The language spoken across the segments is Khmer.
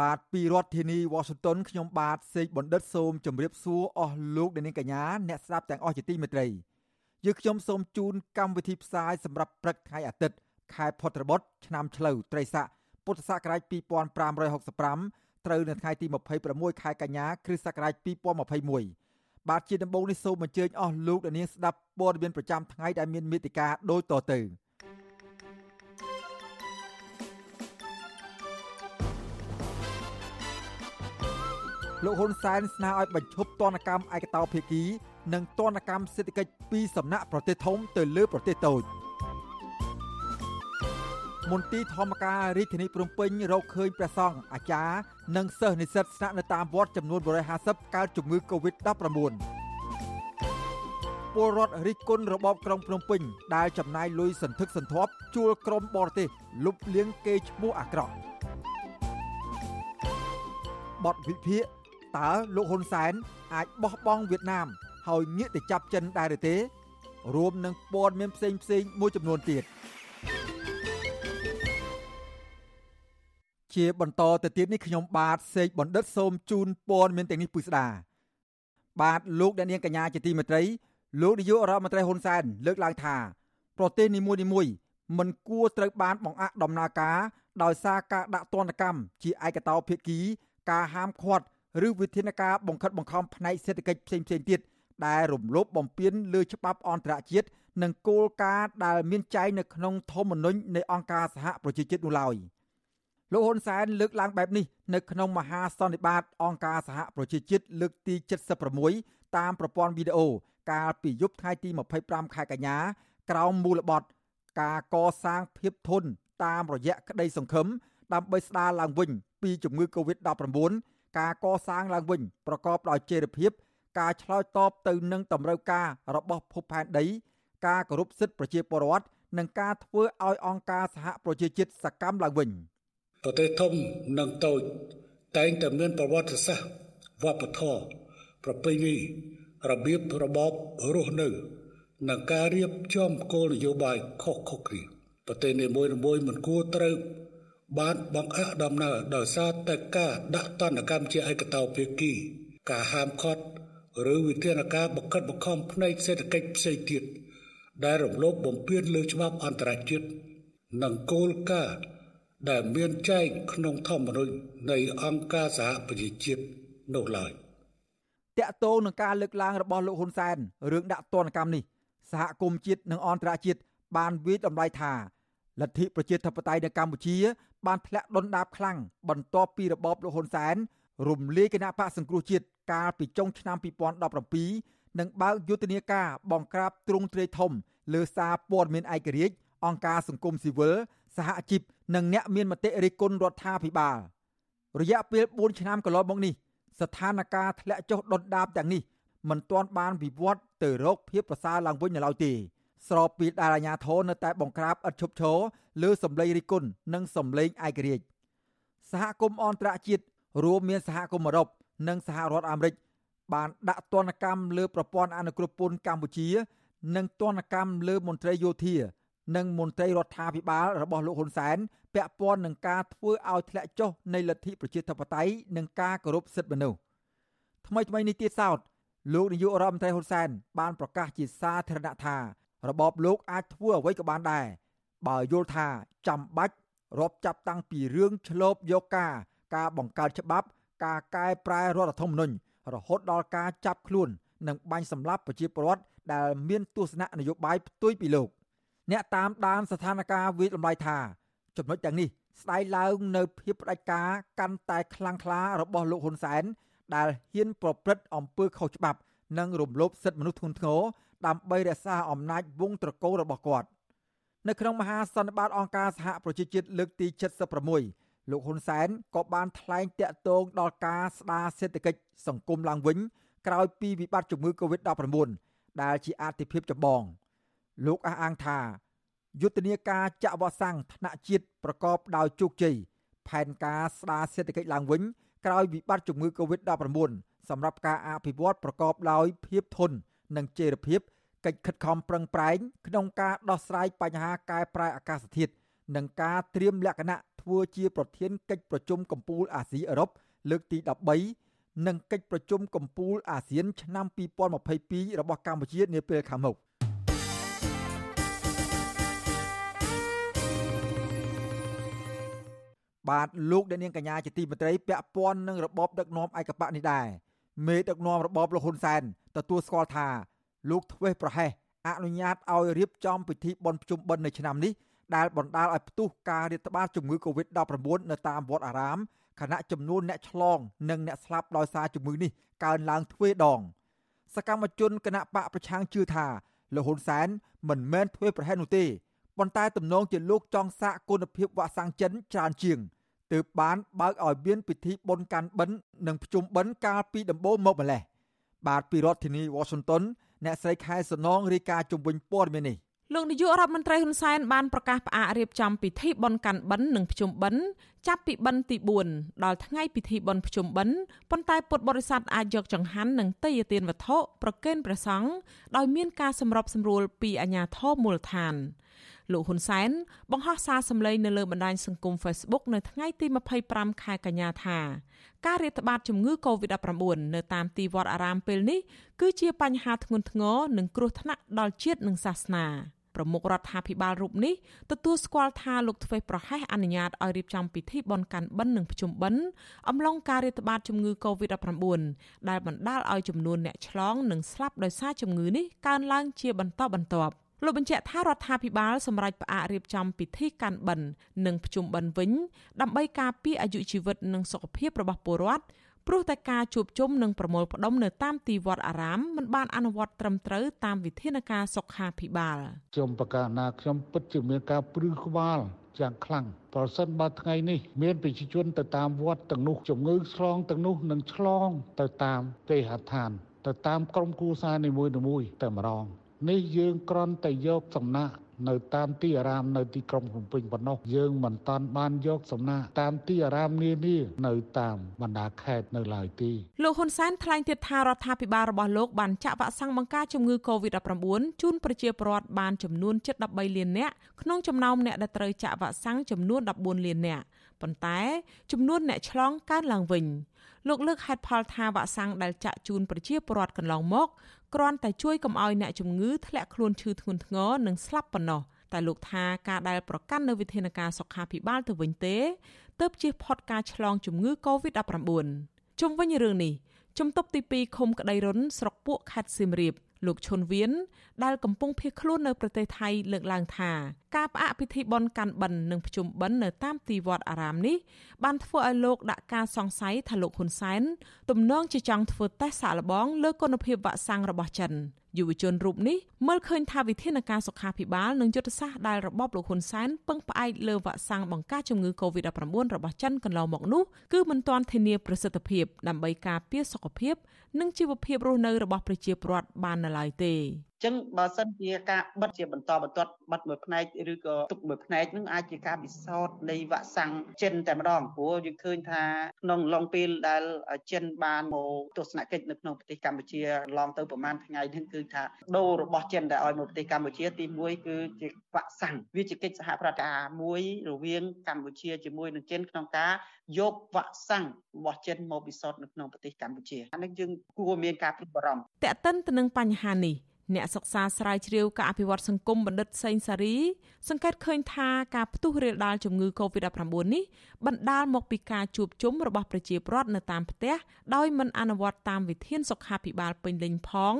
បាទពីរដ្ឋធានីវ៉ាស៊ីនតោនខ្ញុំបាទសេកបណ្ឌិតសូមជម្រាបសួរអស់លោកអ្នកនាងកញ្ញាអ្នកស្ដាប់ទាំងអស់ជាទីមេត្រីយើខ្ញុំសូមជូនកម្មវិធីផ្សាយសម្រាប់ព្រឹកថ្ងៃអាទិត្យខែផុតរបុត្រឆ្នាំឆ្លូវត្រីស័កពុទ្ធសករាជ2565ត្រូវនៅថ្ងៃទី26ខែកញ្ញាគ្រិស្តសករាជ2021បាទជាដំបូងនេះសូមអញ្ជើញអស់លោកអ្នកនាងស្ដាប់ព័ត៌មានប្រចាំថ្ងៃដែលមានមេតិការដូចតទៅ លោកហ៊ុនសែនស្នើឲ្យបញ្ឈប់ទណ្ឌកម្មឯកតោភាគី និងទណ្ឌកម្មសេដ្ឋកិច្ចពីសំណាក់ប្រទេសធំទៅលើប្រទេសតូចមន្ទីរធម្មការរាជធានីភ្នំពេញរកឃើញព្រះសង្ឃអាចារ្យនិងសិស្សនិស្សិតស្នាក់នៅតាមវត្តចំនួន150កើតជំងឺ Covid-19 ពលរដ្ឋរិះគន់របបក្រុងភ្នំពេញដែលចំណាយលុយសន្ធឹកសន្ធាប់ជួលក្រុមបរទេសលុបលាងគេឈ្មោះអាក្រក់បទវិភាគ តើលោកហ៊ុនសែនអាចបោះបង់វៀតណាម ហើយងាកទៅចាប់ចិនដែរឬទេ រួមនឹងព័ត៌មានផ្សេងផ្សេងមួយចំនួនទៀតជាបន្តទៅទៀតនេះខ្ញុំបាទសេកបណ្ឌិតសូមជូនព័ត៌មានទាំងនេះពិស្ដាបាទលោកអ្នកនាងកញ្ញាជាទីមេត្រីលោកនាយករដ្ឋមន្ត្រីហ៊ុនសែនលើកឡើងថា ប្រទេសនីមួយៗមិនគួរត្រូវបានបង្អាក់ដំណើរការដោយសារការដាក់ទណ្ឌកម្មជាឯកតោភាគី ការហាមឃាត់ ឬវិធានការបង្ខិតបង្ខំផ្នែកសេដ្ឋកិច្ចផ្សេងៗទៀតដែលរំលោភបំពានលើច្បាប់អន្តរជាតិនិងគោលការណ៍ដែលមានចែងនៅក្នុងធម្មនុញ្ញនៃអង្គការសហប្រជាជាតិនោះឡើយលោកហ៊ុនសែនលើកឡើងបែបនេះនៅក្នុងមហាសន្និបាតអង្គការសហប្រជាជាតិលើកទី76តាមប្រព័ន្ធវីដេអូកាលពីយប់ថ្ងៃទី25ខែកញ្ញាក្រោមមូលបត្រការកសាងភាពធន់តាមរយៈក្តីសង្ឃឹមដើម្បីស្ដារឡើងវិញពីជំងឺ Covid-19 ការកសាងឡើងវិញប្រកបដោយចីរភាព ការឆ្លើយតបទៅនឹងតម្រូវការរបស់ភពផែនដី ការគោរពសិទ្ធិប្រជាពលរដ្ឋនិងការធ្វើឲ្យអង្គការសហប្រជាជាតិសកម្មឡើងវិញប្រទេសធំនិងតូចតែងតែមានប្រវត្តិសាស្ត្រវប្បធម៌ប្រពៃណីរបៀបរបបរស់នៅនិងការរៀបចំគោលនយោបាយខុសៗគ្នាប្រទេសនីមួយៗមិនគួរត្រូវ បានបង្អាក់ដំណើរដោយសារតែការដាក់ទណ្ឌកម្មជាឯកតោភាគី ការហាមឃាត់ឬវិធានការបង្ខិតបង្ខំផ្នែកសេដ្ឋកិច្ចផ្សេងទៀតដែលរំលោភបំពានលើច្បាប់អន្តរជាតិនិងគោលការណ៍ដែលមានចែងក្នុងធម្មនុញ្ញនៃអង្គការសហប្រជាជាតិនោះឡើយតកតោនឹងការលើកឡើងរបស់លោកហ៊ុនសែនរឿងដាក់ទណ្ឌកម្មនេះសហគមន៍ជាតិនិងអន្តរជាតិបានវិយតម្លៃថាលទ្ធិប្រជាធិបតេយ្យនៅកម្ពុជា បានធ្លាក់ដុនដាបខ្លាំងបន្ទាប់ពីរបបលោកហ៊ុនសែនរំលាយគណៈបកសង្គ្រោះជាតិកាលពីចុងឆ្នាំ2017និងបើកយុទ្ធនាការបង្ក្រាបទ្រង់ទ្រាយធំ លើសារព័ត៌មានឯករាជ្យអង្គការសង្គមស៊ីវិលសហជីពនិងអ្នកមានមតិរិះគន់រដ្ឋាភិបាលរយៈពេល4ឆ្នាំកន្លងមកនេះស្ថានភាពធ្លាក់ចុះដុនដាបទាំងនេះមិនទាន់បានវិវត្តទៅរកភាពប្រសើរឡើងវិញនៅឡើយទេ ស្របពីដែលអាញាធរនៅតែបង្ក្រាបឥតឈប់ឈរលើសម្លេងរិះគន់និងសម្លេងឯករាជ្យសហគមន៍អន្តរជាតិរួមមានសហគមន៍អឺរ៉ុបនិងសហរដ្ឋអាមេរិកបានដាក់ទណ្ឌកម្មលើប្រព័ន្ធអនុគ្រោះពន្ធកម្ពុជា និងទណ្ឌកម្មលើមន្ត្រីយោធា និងមន្ត្រីរដ្ឋាភិបាលរបស់លោកហ៊ុនសែនពាក់ព័ន្ធនឹងការធ្វើឲ្យធ្លាក់ចុះនៃលទ្ធិប្រជាធិបតេយ្យនិងការគោរពសិទ្ធិមនុស្សថ្មីថ្មីនេះទៀតសោតលោកនាយករដ្ឋមន្ត្រីហ៊ុនសែនបានប្រកាសជាសាធារណៈថា របបលោកអាចធ្វើអ្វីក៏បានដែរបើយល់ថាចាំបាច់រាប់ចាប់តាំងពីរឿងឆ្លប់យកការ ការបង្កើតច្បាប់ ការកែប្រែរដ្ឋធម្មនុញ្ញរហូតដល់ការចាប់ខ្លួននិងបាញ់សម្លាប់ប្រជាពលរដ្ឋដែលមានទស្សនៈនយោបាយផ្ទុយពីលោកអ្នកតាមដានស្ថានភាពវិតម្លៃថាចំណុចទាំងនេះស្ដាយឡើងនៅភាពផ្ដាច់ការកាន់តែខ្លាំងក្លារបស់លោកហ៊ុនសែនដែលហ៊ានប្រព្រឹត្តអំពើខុសច្បាប់ និងរំលោភសិទ្ធិមនុស្សធ្ងន់ធ្ងរ ដើម្បីរក្សាអំណាចវងត្រកូលរបស់គាត់នៅក្នុងមហាសន្និបាតអង្គការសហប្រជាជាតិលើកទី76លោកហ៊ុនសែនក៏បានថ្លែងតាក់ទងដល់ការស្ដារសេដ្ឋកិច្ចសង្គមឡើងវិញក្រោយពីវិបត្តិជំងឺ Covid-19 ដែលជាអាទិភាពចម្បងលោកអះអាងថាយុទ្ធនាការចាក់វ៉ាក់សាំងថ្នាក់ជាតិប្រកបដោយជោគជ័យផែនការស្ដារសេដ្ឋកិច្ចឡើងវិញក្រោយវិបត្តិជំងឺ Covid-19 សម្រាប់ការអភិវឌ្ឍប្រកបដោយភាពធន់និងចីរភាព កិច្ចខិតខំប្រឹងប្រែងក្នុងការដោះស្រាយបញ្ហាកែប្រែអាកាសធាតុនិងការត្រៀមលក្ខណៈធ្វើជាប្រធានកិច្ចប្រជុំកំពូលអាស៊ីអឺរ៉ុបលើកទី13និងកិច្ចប្រជុំកំពូលអាស៊ាន ឆ្នាំ2022របស់កម្ពុជានាពេលខាងមុខបាទលោកអ្នកនាងកញ្ញាជាទីមេត្រីពាក់ព័ន្ធនឹងរបបដឹកនាំឯកបៈនេះដែរមេដឹកនាំរបបលោកហ៊ុនសែនទទួលស្គាល់ថា លោកធ្វេសប្រហែសអនុញ្ញាតឲ្យរៀបចំពិធីបុណ្យភ្ជុំបិណ្ឌនៅឆ្នាំនេះដែលបណ្ដាលឲ្យផ្ទុះការរាតត្បាតជំងឺ Covid-19 នៅតាមវត្តអារាមខណៈចំនួនអ្នកឆ្លង និងអ្នកស្លាប់ដោយសារជំងឺនេះកើនឡើងទ្វេដង សកម្មជនគណៈបកប្រឆាំងជឿថាលោកហ៊ុនសែនមិនមែនធ្វេសប្រហែសនោះទេប៉ុន្តែទំនងជាលោកចង់សាកគុណភាពវ៉ាក់សាំងចិនច្រើនជាងទើបបានបើកឲ្យមានពិធីបុណ្យកាន់បិណ្ឌនិងភ្ជុំបិណ្ឌកាលពីដំបូងមកម្លេះបាទពីរដ្ឋធានី Washington អ្នកស្រីខែសំណងរាយការណ៍ជំវិញព័ត៌មាននេះលោកនាយករដ្ឋមន្ត្រីហ៊ុនសែនបានប្រកាសផ្អាករៀបចំពិធីបុណ្យកាន់បិណ្ឌនិងភ្ជុំបិណ្ឌចាប់ពីបិណ្ឌទី4ដល់ថ្ងៃពិធីបុណ្យភ្ជុំបិណ្ឌប៉ុន្តែពុទ្ធបរិស័ទអាចយកចង្ហាន់និងទេយ្យទានវត្ថុប្រគេនព្រះសង្ឃដោយមានការសម្របសម្រួលពីអាជ្ញាធរមូលដ្ឋាន លោកហ៊ុនសែនបង្ហោះសារសម្លេងនៅលើបណ្ដាញសង្គម Facebook នៅថ្ងៃទី25ខែកញ្ញាថាការរាតត្បាតជំងឺ Covid-19 នៅតាមទីវត្តអារាមពេលនេះគឺជាបញ្ហាធ្ងន់ធ្ងរនិងគ្រោះថ្នាក់ដល់ជាតិនិងសាសនាប្រមុខរដ្ឋាភិបាលរូបនេះទទួលស្គាល់ថាលោកធ្វេសប្រហែសអនុញ្ញាតឲ្យរៀបចំពិធីបុណ្យកាន់បិណ្ឌនិងភ្ជុំបិណ្ឌអំឡុងការរាតត្បាតជំងឺ Covid-19 ដែលបណ្ដាលឲ្យចំនួនអ្នកឆ្លងនិងស្លាប់ដោយសារជំងឺនេះកើនឡើងជាបន្តបន្ទាប់ លោកបញ្ជាក់ថារដ្ឋាភិបាលសម្រេចផ្អាករៀបចំពិធីកាន់បិណ្ឌនិងភ្ជុំបិណ្ឌវិញ ដើម្បីការពារអាយុជីវិតនិងសុខភាពរបស់ពលរដ្ឋព្រោះតែការជួបជុំនិងប្រមូលផ្ដុំនៅតាមទីវត្តអារាមមិនបានអនុវត្តត្រឹមត្រូវតាមវិធានការសុខាភិបាលខ្ញុំប្រកាសណាខ្ញុំពិតជាមានការព្រឺក្បាលយ៉ាងខ្លាំងប្រសិនបើថ្ងៃនេះមានប្រជាជនទៅតាមវត្តទាំងនោះជំងឺឆ្លងទាំងនោះនឹងឆ្លងទៅតាមទេហដ្ឋានទៅតាមក្រុមគូសារនីមួយៗតែម្ដង នេះយើងគ្រាន់តែយកសំណាក់នៅតាមទីអារាមនៅទីក្រុងភ្នំពេញប៉ុណ្ណោះយើងមិនតាន់បានយកសំណាក់តាមទីអារាមនានានៅតាមបណ្ដាខេត្តនៅឡើយទេលោកហ៊ុនសែនថ្លែងទៀតថារដ្ឋាភិបាលរបស់លោកបានចាក់វ៉ាក់សាំងបង្ការជំងឺ Covid-19 ជូនប្រជាពលរដ្ឋបានចំនួន7.13លាននាក់ក្នុងចំណោមអ្នកដែលត្រូវចាក់វ៉ាក់សាំងចំនួន14លាននាក់ប៉ុន្តែចំនួនអ្នកឆ្លងកើនឡើងវិញលោកលើកហេតុផលថាវ៉ាក់សាំងដែលចាក់ជូនប្រជាពលរដ្ឋកន្លងមក គ្រាន់តែជួយកុំឲ្យអ្នកជំងឺធ្លាក់ខ្លួនឈឺធ្ងន់ធ្ងរនិងស្លាប់ប៉ុណ្ណោះតែលោកថាការដែលប្រកាន់នៅវិធានការសុខាភិបាលទៅវិញទេទើបជៀសផុតការឆ្លងជំងឺ Covid-19 ជុំវិញរឿងនេះជំទប់ទី2ឃុំក្តីរុនស្រុកពួកខេត្តសៀមរាបលោកឈុនវៀនដែលកំពុងភៀសខ្លួននៅប្រទេសថៃលើកឡើងថា ការផ្អាកពិធីបុណ្យកាន់បិណ្ឌនិងភ្ជុំបិណ្ឌនៅតាមទីវត្តអារាមនេះបានធ្វើឲ្យលោកដាក់ការសង្ស័យថាលោកហ៊ុនសែនទំនងជាចង់ធ្វើតេស្តសាកល្បងលើគុណភាពវ៉ាក់សាំងរបស់ចិនយុវជនរូបនេះមើលឃើញថាវិធានការសុខាភិបាលនិងយុទ្ធសាស្ត្រដែលរបបលោកហ៊ុនសែនពឹងផ្អែកលើវ៉ាក់សាំងបង្ការជំងឺ Covid-19 របស់ចិនកន្លងមកនោះគឺមិនទាន់ធានាប្រសិទ្ធភាពដើម្បីការពារសុខភាព និងជីវភាពរស់នៅរបស់ប្រជាពលរដ្ឋបាននៅឡើយទេ ចឹងបើសិនជាការបិទជាបន្តបន្ទាប់បិទមួយផ្នែកឬក៏ទុកមួយផ្នែកនឹងអាចជាការពិសោធន៍នៃវ៉ាក់សាំងចិនតែម្ដងព្រោះយើងឃើញថាក្នុងឡុងពេលដែលចិនបានមកទស្សនកិច្ចនៅក្នុងប្រទេសកម្ពុជាឡងទៅប្រហែលថ្ងៃនេះគឺថាដូររបស់ចិនដែលឲ្យមកប្រទេសកម្ពុជាទី1គឺជាវ៉ាក់សាំងវាជាកិច្ចសហប្រតិការមួយរវាងកម្ពុជាជាមួយនឹងចិនក្នុងការយកវ៉ាក់សាំងរបស់ចិនមកពិសោធន៍នៅក្នុងប្រទេសកម្ពុជាអានេះយើងគួរមានការព្រួយបារម្ភតើតិនទៅនឹងបញ្ហានេះ អ្នកសិក្សាស្រាវជ្រាវការអភិវឌ្ឍសង្គមបណ្ឌិតសេងសារី សង្កេតឃើញថាការផ្ទុះរាលដាលជំងឺ Covid-19 នេះបណ្ដាលមកពីការជួបជុំរបស់ប្រជាពលរដ្ឋនៅតាមផ្ទះដោយមិនអនុវត្តតាមវិធានសុខាភិបាលពេញលេញផង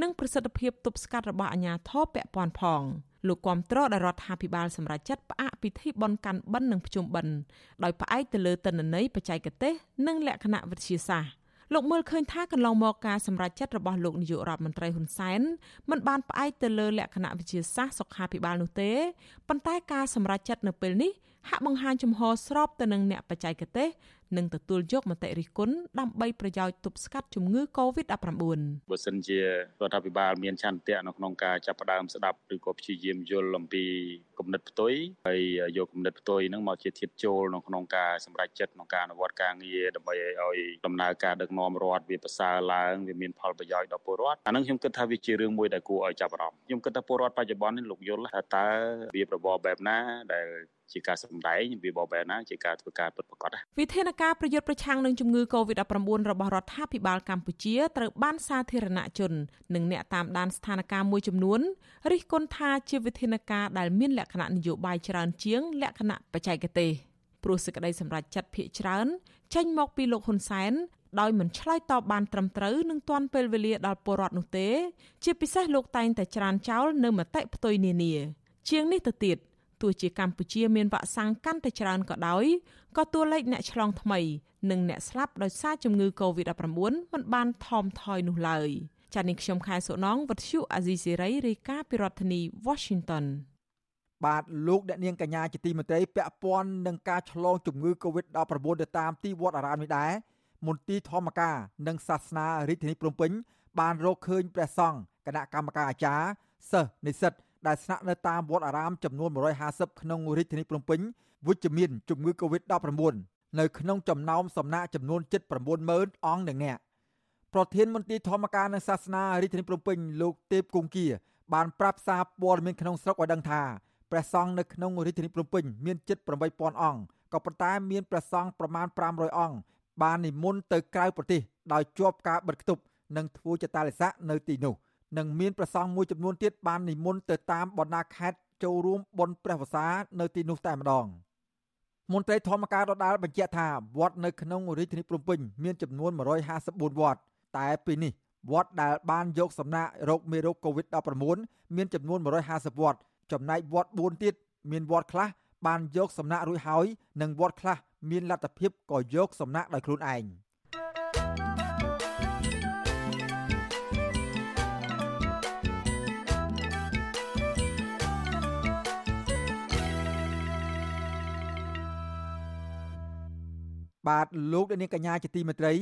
និងប្រសិទ្ធភាពទប់ស្កាត់របស់អាជ្ញាធរពាក់ព័ន្ធផងលោកគាំទ្រដល់រដ្ឋាភិបាលសម្រាប់ចាត់ផ្អាកពិធីបុណ្យកាន់បិណ្ឌនិងភ្ជុំបិណ្ឌដោយផ្អែកទៅលើទិន្នន័យបច្ចេកទេស និងលក្ខណៈវិទ្យាសាស្ត្រ លោកមើលឃើញថាកន្លងមកការសម្រេចចិត្តរបស់លោកនាយករដ្ឋមន្ត្រីហ៊ុនសែនមិនបានផ្អែកទៅលើលក្ខណៈវិទ្យាសាស្ត្រសុខាភិបាលនោះទេប៉ុន្តែការសម្រេចចិត្តនៅពេលនេះ ហាក់បង្ហាញចំហស្របទៅនឹងអ្នកបច្ចេកទេសនិងទទួលយកមតិរិះគន់ដើម្បីប្រយោជន៍ទប់ស្កាត់ជំងឺ Covid-19 បើសិនជារដ្ឋាភិបាលមានឆន្ទៈនៅក្នុងការចាប់ផ្ដើមស្ដាប់ឬក៏ព្យាយាមយល់អំពីគំនិតផ្ទុយហើយយកគំនិតផ្ទុយហ្នឹងមកជាធាតុចូលនៅក្នុងការសម្រេចចិត្តក្នុងការអនុវត្តការងារដើម្បីឲ្យដំណើរការដឹកនាំរដ្ឋវាប្រសើរឡើងវាមានផលប្រយោជន៍ដល់ពលរដ្ឋអាហ្នឹងខ្ញុំគិតថាវាជារឿងមួយដែលគួរឲ្យចាប់អារម្មណ៍ខ្ញុំគិតថាពលរដ្ឋបច្ចុប្បន្ននេះលោកយល់ថាតើវារបបបែបណាដែល ជាការសម្ដែងវាបបែរណាជាការធ្វើការពិតប្រាកដវិធានការប្រយុទ្ធប្រឆាំងនឹងជំងឺ Covid-19 របស់រដ្ឋាភិបាលកម្ពុជាត្រូវបានសាធារណជន និងអ្នកតាមដានស្ថានភាពមួយចំនួនរិះគន់ថាជាវិធានការដែលមានលក្ខណៈនយោបាយច្រើនជាង លក្ខណៈបច្ចេកទេសព្រោះសេចក្តីសម្រេចចិត្តភាកច្រើនចេញមកពីលោកហ៊ុនសែនដោយមិនឆ្លើយតបបានត្រឹមត្រូវនឹងទាន់ពេលវេលាដល់ពលរដ្ឋនោះទេ ជាពិសេសលោកតែងតែច្រានចោលនៅមតិផ្ទុយនានា ជាងនេះទៅទៀត ទោះជាកម្ពុជាមានវ៉ាក់សាំងកាន់តែច្រើនក៏ដោយក៏តួលេខអ្នកឆ្លងថ្មី និងអ្នកស្លាប់ដោយសារជំងឺ Covid-19 មិនបានថមថយនោះឡើយចា៎នាងខ្ញុំខែសុណងវັດឈូអាស៊ីសេរីរាយការណ៍ពីរដ្ឋធានី Washington បាទលោកអ្នកនាងកញ្ញាជាទីមេត្រីពាក់ព័ន្ធនឹងការឆ្លងជំងឺ Covid-19 ទៅតាមទីវត្តអារាមនេះដែរមន្ទីរធម្មការនិងសាសនារាជធានីភ្នំពេញបានរកឃើញព្រះសង្ឃគណៈកម្មការអាចារ្យសិស្សនិស្សិត ដែលស្នាក់នៅតាមវត្តអារាមចំនួន150ក្នុងរាជធានីភ្នំពេញវិជ្ជមានជំងឺ Covid-19 នៅក្នុងចំណោមសំណាក់ចំនួន790,000អង្គនឹងអ្នកប្រធានមន្ត្រីធម្មការនិងសាសនារាជធានីភ្នំពេញលោកទេពគង្គាបានប្រាប់សារព័ត៌មានក្នុងស្រុកឲ្យដឹងថាព្រះសង្ឃនៅក្នុងរាជធានីភ្នំពេញមានជិត8000អង្គក៏ប៉ុន្តែមានព្រះសង្ឃប្រមាណ500អង្គបាននិមន្តទៅក្រៅប្រទេសដោយជាប់ការបិទគប់និងធ្វើចតាលិស័កនៅទីនោះ។ និងមានប្រសង់មួយចំនួនទៀតបាននិមន្តទៅតាមបណ្ដាខេត្តចូលរួមបុណ្យព្រះវស្សានៅទីនោះតែម្ដងមន្ត្រីធម្មការដដាលបញ្ជាក់ថាវត្តនៅក្នុងរាជធានីភ្នំពេញមានចំនួន154វត្តតែពេលនេះវត្តដែលបានយកសំណាក់រោគមេរោគ COVID-19 មានចំនួន150វត្តចំណែកវត្ត4ទៀតមានវត្តខ្លះបានយកសំណាក់រួចហើយនិងវត្តខ្លះមានលទ្ធភាពក៏យកសំណាក់ដោយខ្លួនឯង។ បាទលោកនាងកញ្ញាជាទីមេត្រី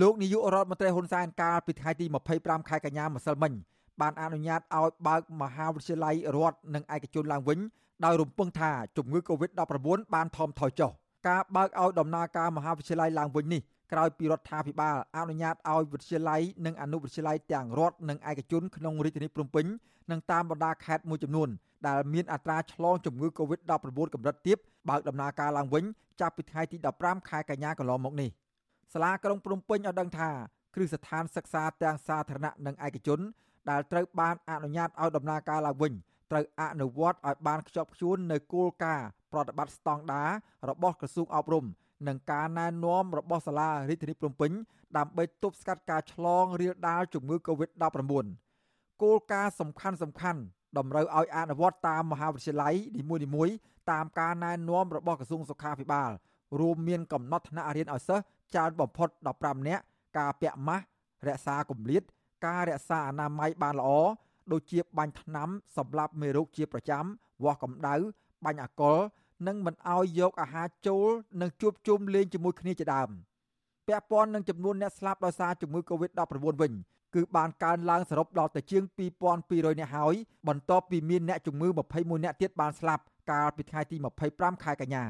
លោកនាយករដ្ឋមន្ត្រីហ៊ុនសែនកាលពីថ្ងៃទី25ខែកញ្ញាម្សិលមិញបានអនុញ្ញាតឲ្យបើកមហាវិទ្យាល័យរដ្ឋនិងឯកជនឡើងវិញដោយរំពឹងថាជំងឺ Covid-19 បានថមថយចុះការបើកឲ្យដំណើរការមហាវិទ្យាល័យឡើងវិញនេះ ក្រោយពីរដ្ឋាភិបាលអនុញ្ញាតឲ្យវិទ្យាល័យនិងអនុវិទ្យាល័យទាំងរដ្ឋនិងឯកជនក្នុងរាជធានីភ្នំពេញនិងតាមបណ្ដាខេត្តមួយចំនួនដែលមានអត្រាឆ្លងជំងឺ Covid-19 កម្រិតទាបបើកដំណើរការឡើងវិញចាប់ពីថ្ងៃទី15ខែកញ្ញាកន្លងមកនេះសាលាក្រុងភ្នំពេញឲ្យដឹងថាគ្រឹះស្ថានសិក្សាទាំងសាធារណៈនិងឯកជនដែលត្រូវបានអនុញ្ញាតឲ្យដំណើរការឡើងវិញត្រូវអនុវត្តឲ្យបានខ្ជាប់ខ្ជួននៅគោលការណ៍ប្រតិបត្តិស្តង់ដាររបស់ក្រសួងអប់រំ និងការណែនាំរបស់សាលារាជធានីភ្នំពេញដើម្បីទប់ស្កាត់ការឆ្លងរាលដាលជំងឺ Covid-19 គោលការណ៍សំខាន់សំខាន់តម្រូវឲ្យអនុវត្តតាមមហាវិទ្យាល័យនីមួយៗតាមការណែនាំរបស់ក្រសួងសុខាភិបាលរួមមានកំណត់ថ្នាក់រៀនឲ្យសិស្សច្រើនបំផុត15នាក់ការពាក់ម៉ាស់រក្សាគម្លាត ការរក្សាអនាម័យបានល្អដូចជាបាញ់ថ្នាំសម្រាប់មេរោគជាប្រចាំវាស់កម្ដៅបាញ់អាកុល និងមិនឲ្យយកអាហារចូលនិងជួបជុំលេងជាមួយគ្នាជាដើមពាក់ព័ន្ធនឹងចំនួនអ្នកស្លាប់ដោយសារជំងឺ Covid-19 វិញគឺបានកើនឡើងសរុបដល់ទៅជាង2200នាក់ហើយបន្ទាប់ពីមានអ្នកជំងឺ21នាក់ទៀតបានស្លាប់កាលពីថ្ងៃទី25ខែកញ្ញា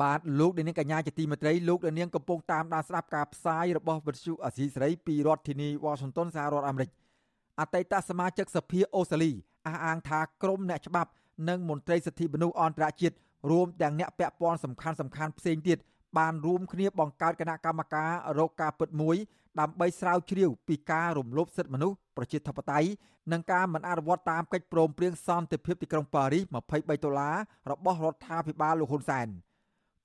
បាទលោកនាងកញ្ញាជាទីមេត្រីលោកនាងកំពុងតាមដានស្ដាប់ការផ្សាយរបស់វិទ្យុអាស៊ីសេរីពីរដ្ឋធានីវ៉ាស៊ីនតោនសហរដ្ឋអាមេរិកអតីតសមាជិកសភាអូស្ត្រាលីអះអាងថាក្រមអ្នកច្បាប់និងមន្ត្រីសិទ្ធិមនុស្សអន្តរជាតិរួមទាំងអ្នកពាក់ព័ន្ធសំខាន់សំខាន់ផ្សេងទៀតបានរួមគ្នាបង្កើតគណៈកម្មការរកការពិតមួយដើម្បីស្រាវជ្រាវពីការរំលោភសិទ្ធិមនុស្សប្រជាធិបតេយ្យនិងការមិនអនុវត្តតាមកិច្ចព្រមព្រៀងសន្តិភាពទីក្រុងប៉ារីស23ដុល្លាររបស់រដ្ឋាភិបាលលោកហ៊ុនសែន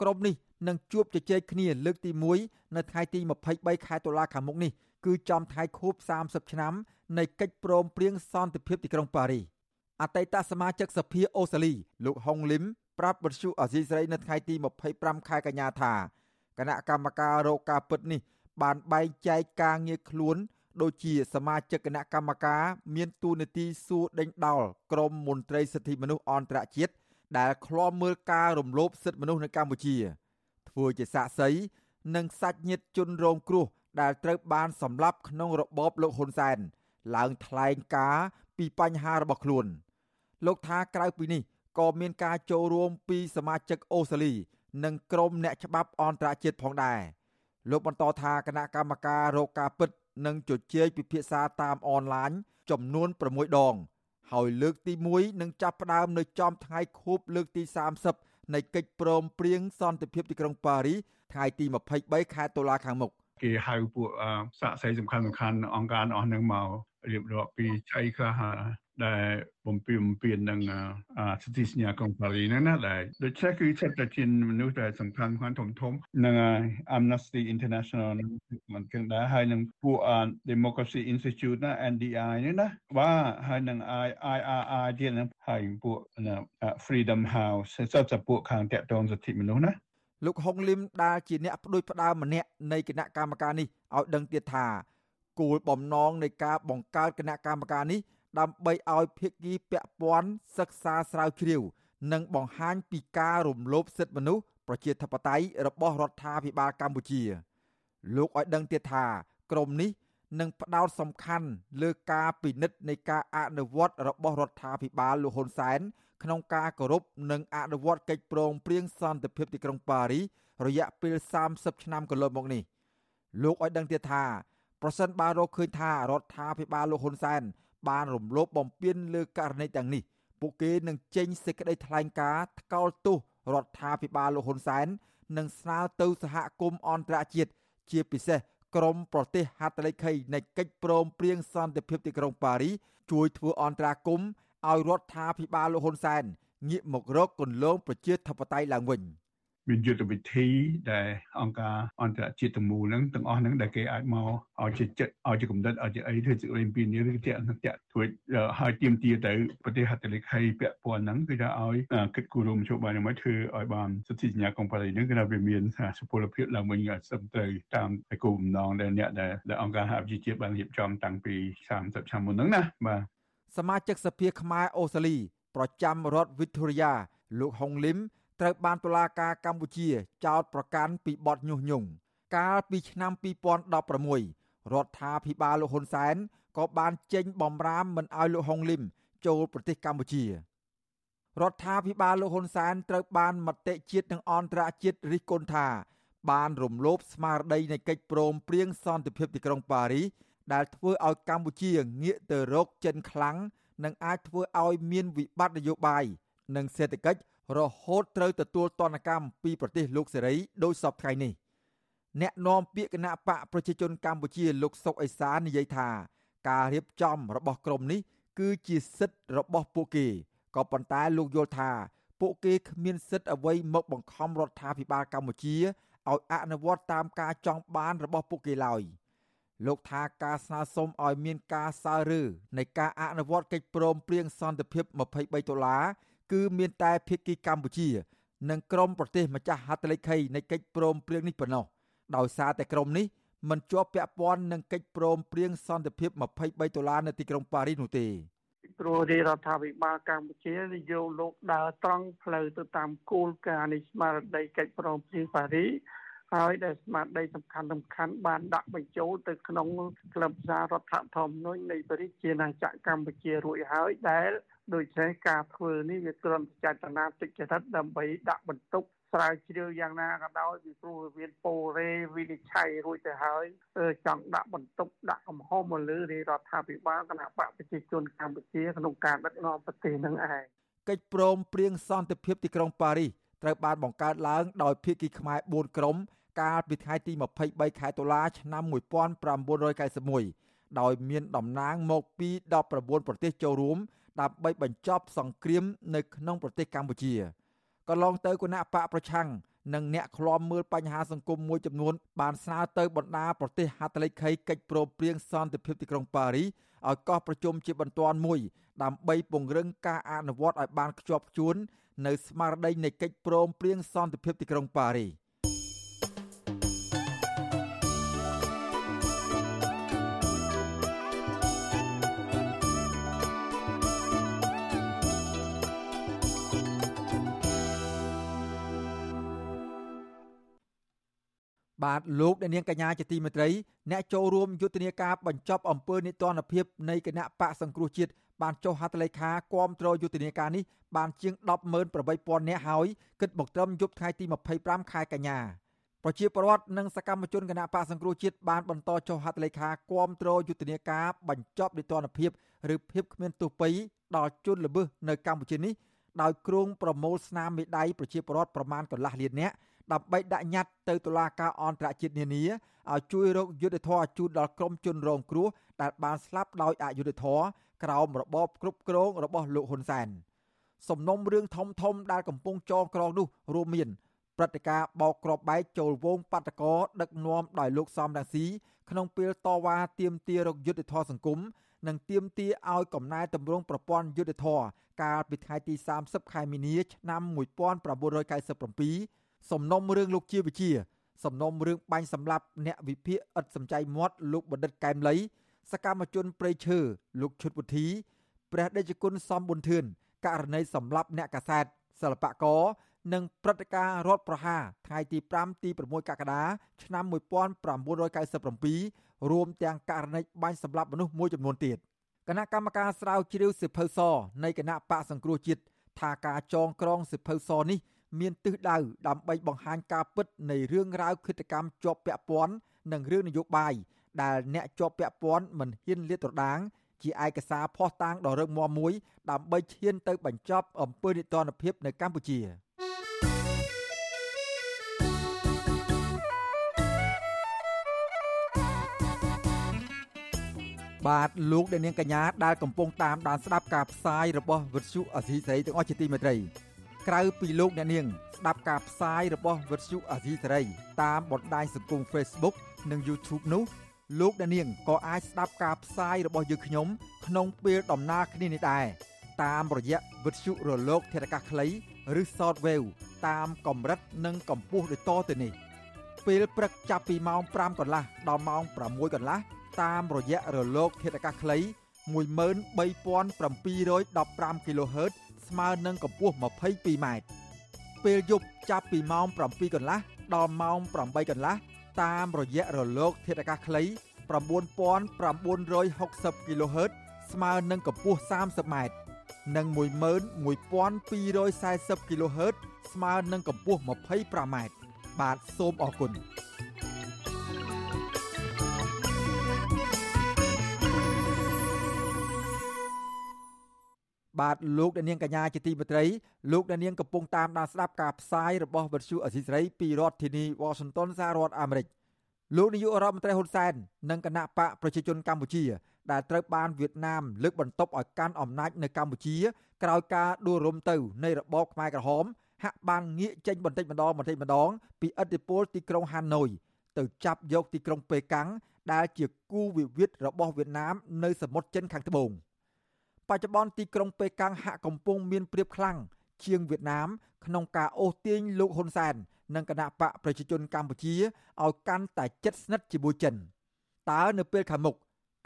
ក្រុមនេះនឹងជួបជជែកគ្នាលើកទី1នៅថ្ងៃទី23ខែតុលាខាងមុខនេះគឺចំថ្ងៃខួប30ឆ្នាំនៃកិច្ចព្រមព្រៀងសន្តិភាពទីក្រុងប៉ារីសអតីតសមាជិកសភាអូស្ត្រាលីលោកហុងលឹមប្រាប់បទសុអាស៊ីសេរីនៅថ្ងៃទី25ខែកញ្ញាថាគណៈកម្មការរកការពិតនេះ បានបែងចែកការងារខ្លួនដូចជាសមាជិកគណៈកម្មការមានតួនាទីសួរដេញដោលក្រមមន្ត្រីសិទ្ធិមនុស្សអន្តរជាតិ ដែលឃ្លាំមើលការរំលោភសិទ្ធិមនុស្សនៅកម្ពុជា ធ្វើជាសាក្សីនិងសាច់ញាតិជនរងគ្រោះដែលត្រូវបានសម្លាប់ក្នុងរបបលោកហ៊ុនសែនឡើងថ្លែងការណ៍ពីបញ្ហារបស់ខ្លួន លោកថាក្រៅពីនេះក៏មានការចូលរួមពីសមាជិកអូស្ត្រាលី និងក្រុមអ្នកច្បាប់អន្តរជាតិផងដែរលោកបន្តថាគណៈកម្មការរកការពិត និងជជែកពិភាក្សាតាមអនឡាញចំនួន6ដង ហើយលើកទី1នឹងចាប់ផ្ដើមនៅចំថ្ងៃខួបលើកទី30នៃកិច្ចព្រមព្រៀងសន្តិភាពទីក្រុងប៉ារីសថ្ងៃទី23ខែតុលាខាងមុខគេហៅពួកសាក់សីសំខាន់សំខាន់អង្គការអស់នឹងមករៀបរាប់ពីឆៃខ្លះ ដែលបំពេញបំពេញនឹងសិទ្ធិសញ្ញាកុងប៉ារីហ្នឹងណាដែលដូច្នេះគឺចិត្តតែជាមនុស្សដែលសំខាន់ខាងធំធំនឹង Amnesty International មិនគិតដែរហើយនឹងពួក Democracy Institute ណា NDI នេះណាបាទហើយនឹង IRI ទៀតនឹងហើយពួក Freedom House សិតតែពួកខាងតាក់ទងសិទ្ធិមនុស្សណាលោកហុងលឹមដែលជាអ្នកផ្ដួចផ្ដើមម្នាក់នៃគណៈកម្មការនេះឲ្យដឹងទៀតថាគោលបំណងនៃការបង្កើតគណៈកម្មការនេះ ដើម្បីឲ្យភាគីពាក់ព័ន្ធសិក្សាស្រាវជ្រាវ និងបង្ហាញពីការរំលោភសិទ្ធិមនុស្សប្រជាធិបតេយ្យរបស់រដ្ឋាភិបាលកម្ពុជា លោកឲ្យដឹងទៀតថាក្រមនេះនឹងផ្ដោតសំខាន់លើការពិនិត្យនៃការអនុវត្តរបស់រដ្ឋាភិបាលលោកហ៊ុនសែនក្នុងការគោរពនិងអនុវត្តកិច្ចព្រមព្រៀងសន្តិភាពទីក្រុងប៉ារីសរយៈពេល30ឆ្នាំកន្លងមកនេះលោកឲ្យដឹងទៀតថាប្រសិនបើរកឃើញថារដ្ឋាភិបាលលោកហ៊ុនសែន បានរំលោភបំពានលើករណីទាំងនេះពួកគេនឹងចេញសេចក្តីថ្លែងការណ៍ថ្កោលទោសរដ្ឋាភិបាលលោកហ៊ុនសែននិងស្នើទៅសហគមន៍អន្តរជាតិជាពិសេសក្រមប្រទេសហត្ថលេខីនៃកិច្ចព្រមព្រៀងសន្តិភាពទីក្រុងប៉ារីជួយធ្វើអន្តរាគមន៍ឲ្យរដ្ឋាភិបាលលោកហ៊ុនសែនងាកមករកគន្លងប្រជាធិបតេយ្យឡើងវិញ។ មានយុទ្ធវិធីដែលអង្គការអន្តរជាតិទាំងមូលហ្នឹងទាំងអស់ហ្នឹងដែលគេអាចមកឲ្យជាចិត្តឲ្យជាកំណត់ឲ្យជាអីធ្វើសេចក្តីពីនេះឬតាក់នឹងតាក់ធ្វើឲ្យទៀមទាទៅប្រទេសហត្ថលេខីពាក់ព័ន្ធហ្នឹងគឺថាឲ្យគិតគូររួមជួបបានមកធ្វើឲ្យបានសិទ្ធិសញ្ញាកុងប៉ារីហ្នឹងគឺថាវាមានសុពលភាពឡើងវិញឲ្យសឹមទៅតាមគោលបំណងដែលអ្នកដែលអង្គការសហប្រជាជាតិបានរៀបចំតាំងពី30ឆ្នាំមុនហ្នឹងណាបាទសមាជិកសភាខ្មែរអូស្ត្រាលីប្រចាំរដ្ឋ Victoria លោកហុងលឹម ត្រូវបានតុលាការកម្ពុជាចោទប្រកាន់ពីបទញុះញង់កាលពីឆ្នាំ2016រដ្ឋាភិបាលលោកហ៊ុនសែនក៏បានចេញបំរាមមិនឲ្យលោកហុងលឹមចូលប្រទេសកម្ពុជារដ្ឋាភិបាលលោកហ៊ុនសែនត្រូវបានមតិជាតិនិងអន្តរជាតិរិះគន់ថាបានរំលោភស្មារតីនៃកិច្ចព្រមព្រៀងសន្តិភាពទីក្រុងប៉ារីសដែលធ្វើឲ្យកម្ពុជាងាកទៅរកចិនខ្លាំងនិងអាចធ្វើឲ្យមានវិបត្តិនយោបាយនិងសេដ្ឋកិច្ច រហូតត្រូវទទួលទណ្ឌកម្មពីប្រទេសលោកសេរីដោយសពថ្ងៃនេះអ្នកនាំពាក្យគណៈបកប្រជាជនកម្ពុជាលោកសុកអេសាននិយាយថា ការរៀបចំរបស់ក្រុមនេះ គឺជាសិទ្ធិរបស់ពួកគេក៏ប៉ុន្តែលោកយល់ថា ពួកគេគ្មានសិទ្ធិអ្វីមកបង្ខំរដ្ឋាភិបាលកម្ពុជាឲ្យអនុវត្តតាមការចង់បានរបស់ពួកគេឡើយលោកថាការស្នើសុំឲ្យមានការសើរើនៃការអនុវត្តកិច្ចព្រមព្រៀងសន្តិភាព23ដុល្លារ គឺមានតែភាគីកម្ពុជា និងក្រុមប្រទេសម្ចាស់ហត្ថលេខីនៃកិច្ចព្រមព្រៀងនេះប៉ុណ្ណោះដោយសារតែក្រុមនេះមិនជាប់ពាក់ព័ន្ធនឹងកិច្ចព្រមព្រៀងសន្តិភាព23ដុល្លារនៅទីក្រុងប៉ារីសនោះទេព្រោះរាជរដ្ឋាភិបាលកម្ពុជានិយមលោកដើរត្រង់ផ្លូវទៅតាមគោលការណ៍នៃស្មារតីកិច្ចព្រមព្រៀងប៉ារីសហើយដែលស្មារតីសំខាន់សំខាន់បានដាក់បញ្ចូលទៅក្នុងក្លឹបសាររដ្ឋធម្មនុញ្ញនៃប្រជាណាចក្រកម្ពុជារួចហើយដែល ដូច្នេះការធ្វើនេះវាគ្រាន់តែចេតនាទុច្ចរិតដើម្បីដាក់បន្ទុកស្រាវជ្រាវយ៉ាងណាក៏ដោយពីព្រោះវាមានពរេវិនិច្ឆ័យរួចទៅហើយចង់ដាក់បន្ទុកដាក់កំហុសមកលើរាជរដ្ឋាភិបាលគណៈបកប្រជាជនកម្ពុជាក្នុងការដឹកនាំប្រទេសនឹងឯងកិច្ចព្រមព្រៀងសន្តិភាពទីក្រុងប៉ារីសត្រូវបានបង្កើតឡើងដោយភាគីខ្មែរ4ក្រុមកាលពីថ្ងៃទី23ខែតុលាឆ្នាំ1991ដោយមានតំណាងមកពី19ប្រទេសចូលរួម ដើម្បីបញ្ចប់សង្គ្រាមនៅក្នុងប្រទេសកម្ពុជាកន្លងទៅគណៈបកប្រឆាំងនិងអ្នកឃ្លាំមើលបញ្ហាសង្គមមួយចំនួនបានស្នើទៅបណ្ដាប្រទេសហត្ថលេខីកិច្ចព្រមព្រៀងសន្តិភាពទីក្រុងប៉ារីសឲ្យកោះប្រជុំជាបន្ទាន់មួយ ដើម្បីពង្រឹងការអនុវត្តឲ្យបានខ្ជាប់ខ្ជួននៅស្មារតីនៃកិច្ចព្រមព្រៀងសន្តិភាពទីក្រុងប៉ារី បាទលោកអ្នកនាងកញ្ញាជាទីមេត្រីអ្នកចូលរួមយុទ្ធនាការបញ្ចប់អំពើនីតិរដ្ឋភាពនៃគណៈបកសង្គ្រោះជាតិបានចុះហត្ថលេខាគាំទ្រយុទ្ធនាការនេះបានជាង180,000នាក់ហើយគិតមកត្រឹមយប់ថ្ងៃទី25ខែកញ្ញាប្រជាពលរដ្ឋនិងសកម្មជនគណៈបកសង្គ្រោះជាតិបានបន្តចុះហត្ថលេខាគាំទ្រយុទ្ធនាការបញ្ចប់នីតិរដ្ឋភាពឬភាពគ្មានទោសពីដល់ជនល្មើសនៅកម្ពុជានេះដោយគ្រងប្រមូលស្នាមមេដៃប្រជាពលរដ្ឋប្រមាណកន្លះលាននាក់ ដើម្បីដាក់ញត្តិទៅតុលាការអន្តរជាតិនានាឲ្យជួយរកយុត្តិធម៌ជូនដល់ក្រុមជនរងគ្រោះដែលបានស្លាប់ដោយអយុត្តិធម៌ក្រោមរបបគ្រប់គ្រងរបស់លោកហ៊ុនសែនសំណុំរឿងធំធំដែលកំពុងចងក្រងនោះរួមមានព្រឹត្តិការណ៍បោកគ្រាប់បែកចូលវងបាតកោដឹកនាំដោយលោកសំរងស៊ីក្នុងពេលតវ៉ាទាមទាររកយុត្តិធម៌សង្គមនិងទាមទារឲ្យកំណែតម្រង់ប្រព័ន្ធយុត្តិធម៌កាលពីថ្ងៃទី30ខែមីនាឆ្នាំ1997 សំណុំរឿងលោកជាវិជា សំណុំរឿងបាញ់សម្លាប់អ្នកវិភាគឥតសំចៃមាត់លោកបណ្ឌិតកែមលី សកម្មជនព្រៃឈើលោកឈុតវុធីព្រះដេចគុណសំប៊ុនធឿនករណីសម្លាប់អ្នកកាសែតសិល្បករនិងព្រឹត្តិការណ៍រដ្ឋប្រហារថ្ងៃទី5ទី6កក្កដាឆ្នាំ1997រួមទាំងករណីបាញ់សម្លាប់មនុស្សមួយចំនួនទៀតគណៈកម្មការស្រាវជ្រាវសិភៅសនៃគណៈបកសង្គ្រោះជាតិថាការចងក្រងសិភៅសនេះ មានទិសដៅដើម្បីបង្ហាញការពិតនៃរឿងរ៉ាវឃាតកម្មជាប់ពាក់ព័ន្ធនិងរឿងនយោបាយដែលអ្នកជាប់ពាក់ព័ន្ធមិនហ៊ានលាតត្រដាង ជាឯកសារភ័ស្តុតាងដ៏រឹងមាំមួយ ដើម្បីឈានទៅបញ្ចប់អំពើនិទានភាពនៅកម្ពុជា។បាទលោកអ្នកនាងកញ្ញាដែលកំពុងតាមដានស្ដាប់ការផ្សាយរបស់វិទ្យុអសីសេរីទាំងអស់ជាទីមេត្រី ក្រៅពីលោកអ្នកនាងស្ដាប់ការផ្សាយរបស់វិទ្យុអសីសេរីតាមបណ្ដាញសង្គម Facebook និង YouTube នោះលោកអ្នកនាងក៏អាចស្ដាប់ការផ្សាយរបស់យើងខ្ញុំ ក្នុងពេលដំណើរគ្នានេះដែរតាមរយៈវិទ្យុរលក ធាតុអាកាសខ្លីឬ Shortwave តាមកម្រិតនិងកម្ពស់ដូចតទៅនេះពេលព្រឹកចាប់ពីម៉ោង5កន្លះដល់ម៉ោង6កន្លះតាមរយៈរលក ធាតុអាកាសខ្លី13715 kHz ស្មើនឹងកម្ពស់ 22m ពេលយប់ចាប់ពីម៉ោង7កន្លះដល់ម៉ោង8កន្លះតាមរយៈរលក ធាតុអាកាសខ្លី9960 kHz ស្មើនឹងកម្ពស់ 30m និង11240 kHz ស្មើនឹងកម្ពស់ 25m បាទសូមអរគុណ បាទលោកអ្នកនាងកញ្ញាជាទីមេត្រីលោកអ្នកនាងកំពុងតាមដានស្ដាប់ការផ្សាយរបស់វិទ្យុអសីស្រីពីរដ្ឋធានី Washington សហរដ្ឋអាមេរិកលោកនាយករដ្ឋមន្ត្រីហ៊ុនសែននិងគណៈបកប្រជាជនកម្ពុជា ដែលត្រូវបានវៀតណាមលើកបន្ទប់ឲ្យកាន់អំណាចនៅកម្ពុជា ក្រោយការដួលរំទៅនៃរបបខ្មែរក្រហមហាក់បានងាកចេញបន្តិចម្ដងបន្តិចម្ដង ពីឥទ្ធិពលទីក្រុងហាណូយទៅចាប់យកទីក្រុងប៉េកាំងដែលជាគូវិវាទរបស់វៀតណាមនៅសមុទ្រចិនខាងត្បូង។ បច្ចុប្បន្នទីក្រុងប៉េកាំងហាក់កំពុងមានព្រៀបខ្លាំងជាងវៀតណាមក្នុងការអូសទាញលោកហ៊ុនសែននិងគណៈបកប្រជាជនកម្ពុជាឲ្យកាន់តែជិតស្និទ្ធជាមួយចិនតើនៅពេលខាងមុខ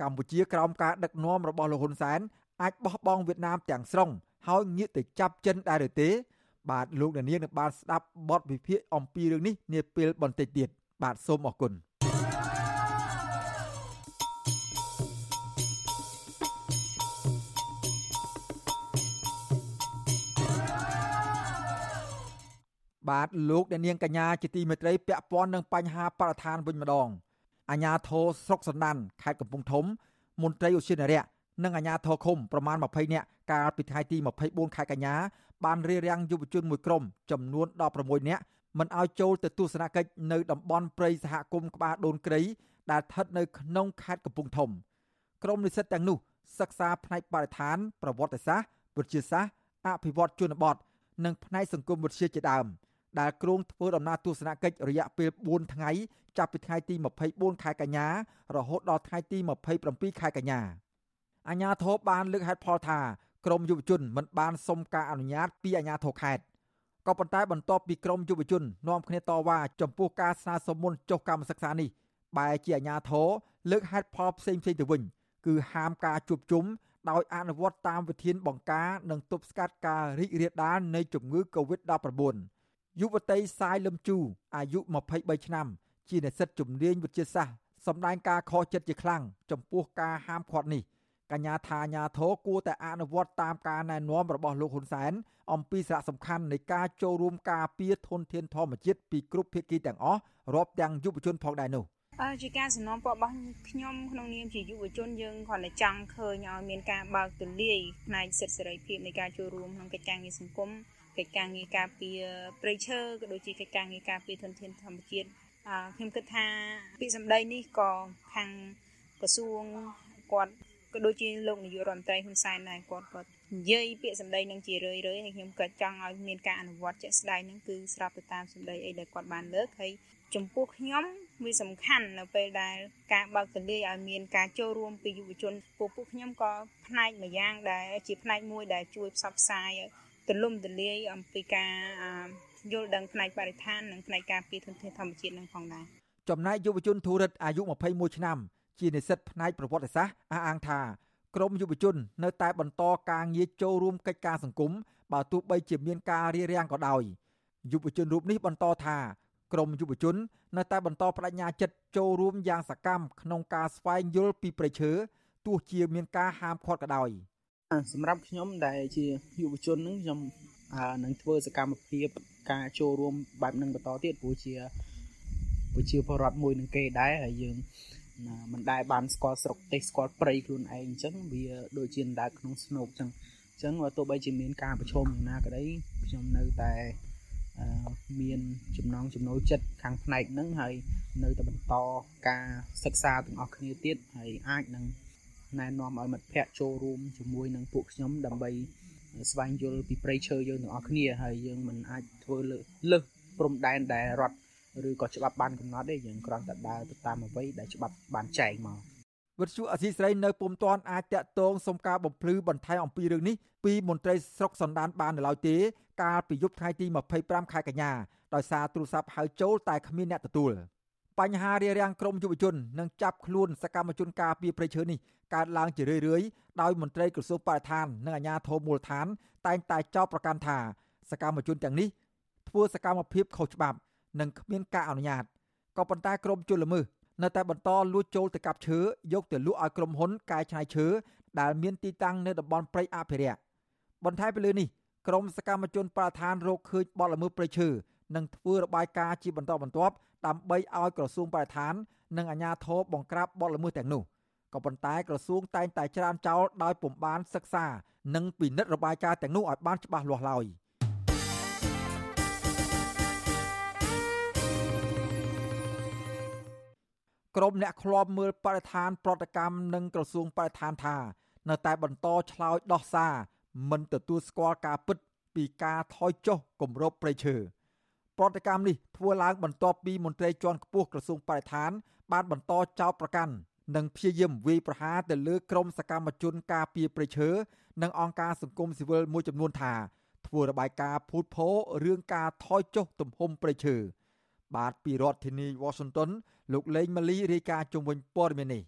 កម្ពុជាក្រោមការដឹកនាំរបស់លោកហ៊ុនសែនអាចបោះបង់វៀតណាមទាំងស្រុងហើយងាកទៅចាប់ចិនដែរឬទេ បាទលោកនាងនឹងបានស្ដាប់បទវិភាគអំពីរឿងនេះនាពេលបន្តិចទៀតបាទសូមអរគុណ បាទលោកអ្នកនាងកញ្ញាជាទីមេត្រីពាក់ព័ន្ធនឹងបញ្ហាបរិស្ថានវិញម្ដងអាជ្ញាធរស្រុកសណ្ដានខេត្តកំពង់ធំ មន្ត្រីឧស្សាហរៈនិងអាជ្ញាធរឃុំប្រមាណ20នាក់កាលពីថ្ងៃទី24ខែកញ្ញាបានរារាំងយុវជនមួយក្រុមចំនួន16នាក់មិនឲ្យចូលទៅទស្សនកិច្ចនៅតំបន់ព្រៃសហគមន៍ក្បាលដូនក្រី ដែលស្ថិតនៅក្នុងខេត្តកំពង់ធំក្រុមនិស្សិតទាំងនោះសិក្សាផ្នែកបរិស្ថាន ប្រវត្តិសាស្ត្រវិទ្យាសាស្ត្រអភិវឌ្ឍជនបទនិងផ្នែកសង្គមវិទ្យាជាដើម។ ដែលគ្រោងធ្វើដំណើរទស្សនកិច្ចរយៈពេល4ថ្ងៃចាប់ពីថ្ងៃទី24ខែកញ្ញារហូតដល់ថ្ងៃទី27ខែកញ្ញាអាជ្ញាធរបានលើកហេតុផលថាក្រមយុវជនមិនបានសុំការអនុញ្ញាតពីអាជ្ញាធរខេត្តក៏ប៉ុន្តែបន្ទាប់ពីក្រមយុវជននាំគ្នាតវ៉ាចំពោះការស្នើសុំមុនចុះកម្មសិក្សានេះបែរជាអាជ្ញាធរលើកហេតុផលផ្សេងៗទៅវិញគឺហាមការជួបជុំដោយអនុវត្តតាមវិធានបង្ការនិងទប់ស្កាត់ការរីករាលដាលនៃជំងឺ Covid-19 យុវតីសាយលឹមជូអាយុ23ឆ្នាំ ជានិស្សិតជំនាញវិទ្យាសាស្ត្រសម្ដែងការខកចិត្តជាខ្លាំងចំពោះការហាមឃាត់នេះកញ្ញាថាអាញាធរគួរតែអនុវត្តតាមការណែនាំរបស់លោកហ៊ុនសែនអំពីសារៈសំខាន់នៃការចូលរួមការពារធនធានធម្មជាតិពីគ្រប់ភាគីទាំងអស់រាប់ទាំងយុវជនផងដែរនោះអឺជាការសំណូមពររបស់ខ្ញុំក្នុងនាមជាយុវជនយើងគ្រាន់តែចង់ឃើញឲ្យមានការបើកទូលាយផ្នែកសិទ្ធិសេរីភាពនៃការចូលរួមក្នុងកិច្ចការងារសង្គម កិច្ចការងារការពារព្រៃឈើក៏ដូចជាកិច្ចការងារការពារធនធានធម្មជាតិខ្ញុំគិតថាពាក្យសម្ដីនេះក៏ខាងក្រសួងគាត់ក៏ដូចជាលោកនាយករដ្ឋមន្ត្រីហ៊ុនសែនដែរគាត់ក៏និយាយពាក្យសម្ដីនឹងជារឿយរឿយហើយខ្ញុំក៏ចង់ឲ្យមានការអនុវត្តជាក់ស្ដែងនឹងគឺស្របទៅតាមសម្ដីអីដែលគាត់បានលើកហើយចំពោះខ្ញុំវាសំខាន់នៅពេលដែលការបើកទលាយឲ្យមានការចូលរួមពីយុវជនពួកពួកខ្ញុំក៏ផ្នែកម្យ៉ាងដែលជាផ្នែកមួយដែលជួយផ្សព្វផ្សាយ ទលំទលាយអំពីការយល់ដឹងផ្នែកបរិស្ថាននិងផ្នែកការពារធនធានធម្មជាតិនឹងផងដែរចំណែកយុវជនធូរិតអាយុ21ឆ្នាំជានិស្សិតផ្នែកប្រវត្តិសាស្ត្រអះអាងថាក្រមយុវជន នៅតែបន្តការងារចូលរួមកិច្ចការសង្គមបើទោះបីជាមានការរារាំងក៏ដោយយុវជនរូបនេះបន្តថាក្រមយុវជន នៅតែបន្តបដិញ្ញាចិត្តចូលរួមយ៉ាងសកម្មក្នុងការស្វែងយល់ពីប្រជើទោះជាមានការហាមឃាត់ក៏ដោយ សម្រាប់ខ្ញុំដែលជាយុវជននឹងខ្ញុំនឹងធ្វើសកម្មភាពការចូលរួមបែបនឹងបន្តទៀតព្រោះជាប្រជាពលរដ្ឋមួយនឹងគេដែរហើយយើងមិនដែលបានស្គាល់ស្រុកទេសស្គាល់ព្រៃខ្លួនឯងអញ្ចឹងវាដូចជាដើរក្នុងស្នូកអញ្ចឹងអញ្ចឹងបើទោះបីជាមានការប្រឈមយ៉ាងណាក៏ដីខ្ញុំនៅតែមានចំណងចំណូលចិត្តខាងផ្នែកហ្នឹងហើយនៅតែបន្តការសិក្សាទាំងអស់គ្នាទៀតហើយអាចនឹង ណែនាំឲ្យមិត្តភ័ក្តិចូលរួមជាមួយនឹងពួកខ្ញុំដើម្បីស្វែងយល់ពីព្រៃឈើយើងទាំងអស់គ្នាហើយយើងមិនអាចធ្វើលើសព្រំដែនដែលរដ្ឋឬក៏ច្បាប់បានកំណត់ទេយើងគ្រាន់តែដើរទៅតាមអ្វីដែលច្បាប់បានចែងមកវិទ្យុអសីស្រីនៅពុំទាន់អាចតាក់ទងសុំការបំភ្លឺបន្ថែមអំពីរឿងនេះពីមន្ត្រីស្រុកសណ្ដានបាននៅឡើយទេ កាលពីយប់ថ្ងៃទី25ខែកញ្ញាដោយសារទូរស័ព្ទហៅចូលតែគ្មានអ្នកទទួល បញ្ហារារាំងក្រមយុវជននិងចាប់ខ្លួនសកម្មជនការពីប្រៃឈើនេះកើតឡើងជារឿយៗដោយមន្ត្រីក្រសួងបរិស្ថាននិងអាជ្ញាធរមូលដ្ឋាន តែងតែចោទប្រកាន់ថាសកម្មជនទាំងនេះធ្វើសកម្មភាពខុសច្បាប់ និងគ្មានការអនុញ្ញាតក៏ប៉ុន្តែក្រមជលល្មើសនៅតែបន្តលួចចូលទៅកាប់ឈើយកទៅលក់ឲ្យក្រុមហ៊ុនកែច្នៃឈើដែលមានទីតាំងនៅតំបន់ព្រៃអភិរក្សបន្ថែមពីលើនេះក្រមសកម្មជនបរិស្ថានរកឃើញបទល្មើសព្រៃឈើនិងធ្វើរបាយការណ៍ជាបន្តបន្ទាប់ ដើម្បីឲ្យក្រសួងបរិស្ថាន និងអាជ្ញាធរបង្ក្រាបបទល្មើសទាំងនោះក៏ប៉ុន្តែក្រសួងតែងតែច្រានចោលដោយពុំបានសិក្សា និងពិនិត្យរបាយការណ៍ទាំងនោះឲ្យបានច្បាស់លាស់ឡើយ។ក្រមអ្នកឃ្លាំមើលបរិស្ថាន ប្រតិកម្មនិងក្រសួងបរិស្ថានថា នៅតែបន្តឆ្លើយដោះសារមិនទទួលស្គាល់ការពិតពីការថយចុះគម្របព្រៃឈើ ប្រតិកម្មនេះធ្វើឡើងបន្ទាប់ពីមន្ត្រីជាន់ខ្ពស់ក្រសួងបរិស្ថាន បានបន្តចោទប្រកាន់និងព្យាយាមវាយប្រហារទៅលើក្រុមសកម្មជនការពារព្រៃឈើនិងអង្គការសង្គមស៊ីវិលមួយចំនួនថាធ្វើរបាយការណ៍ភូតភររឿងការថយចុះទំហំព្រៃឈើបាទពីរដ្ឋធានី Washington លោកលេងម៉ាលីរាយការណ៍ជុំវិញព័ត៌មាននេះ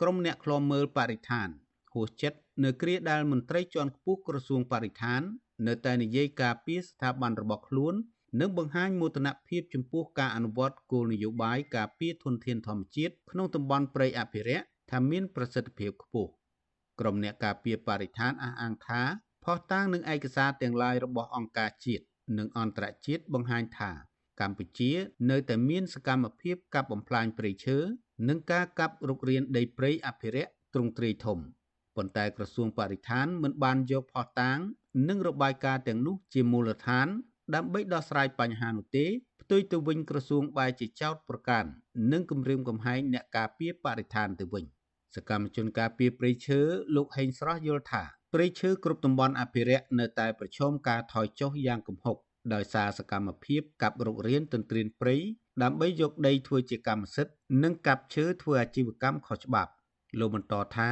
ក្រុមអ្នកឃ្លាំមើលបរិស្ថានហួសចិត្តនៅគ្រាដែលមន្ត្រីជាន់ខ្ពស់ក្រសួងបរិស្ថាន នៅតែនិយាយការពីស្ថាប័នរបស់ខ្លួន និងបង្ហាញមោទនភាពចំពោះការអនុវត្តគោលនយោបាយការពារធនធានធម្មជាតិក្នុងតំបន់ព្រៃអភិរក្សថាមានប្រសិទ្ធភាពខ្ពស់ក្រុមអ្នកការពារបរិស្ថានអះអាងថាផុសតាងនឹងឯកសារទាំងឡាយរបស់អង្គការជាតិនិងអន្តរជាតិបង្ហាញថា កម្ពុជានៅតែមានសកម្មភាពកាប់បំផ្លាញព្រៃឈើនិងការកាប់រុករានដីព្រៃអភិរក្សទ្រង់ទ្រាយធំប៉ុន្តែក្រសួងបរិស្ថានមិនបានយកផុសតាង និងរបាយការណ៍ទាំងនោះជាមូលដ្ឋាន ដើម្បីដោះស្រាយបញ្ហានោះទេផ្ទុយទៅវិញក្រសួងបែរជាចោទប្រកាន់និងគំរាមកំហែងអ្នកការពារបរិស្ថានទៅវិញសកម្មជនការពារព្រៃឈើលោកហេងស្រស់យល់ថាព្រៃឈើគ្រប់តំបន់អភិរក្សនៅតែប្រឈមការថយចុះយ៉ាងគំហុកដោយសារសកម្មភាពកាប់រុករានទន្ទ្រានព្រៃដើម្បីយកដីធ្វើជាកម្មសិទ្ធិនិងកាប់ឈើធ្វើអាជីវកម្មខុសច្បាប់លោកបន្តថា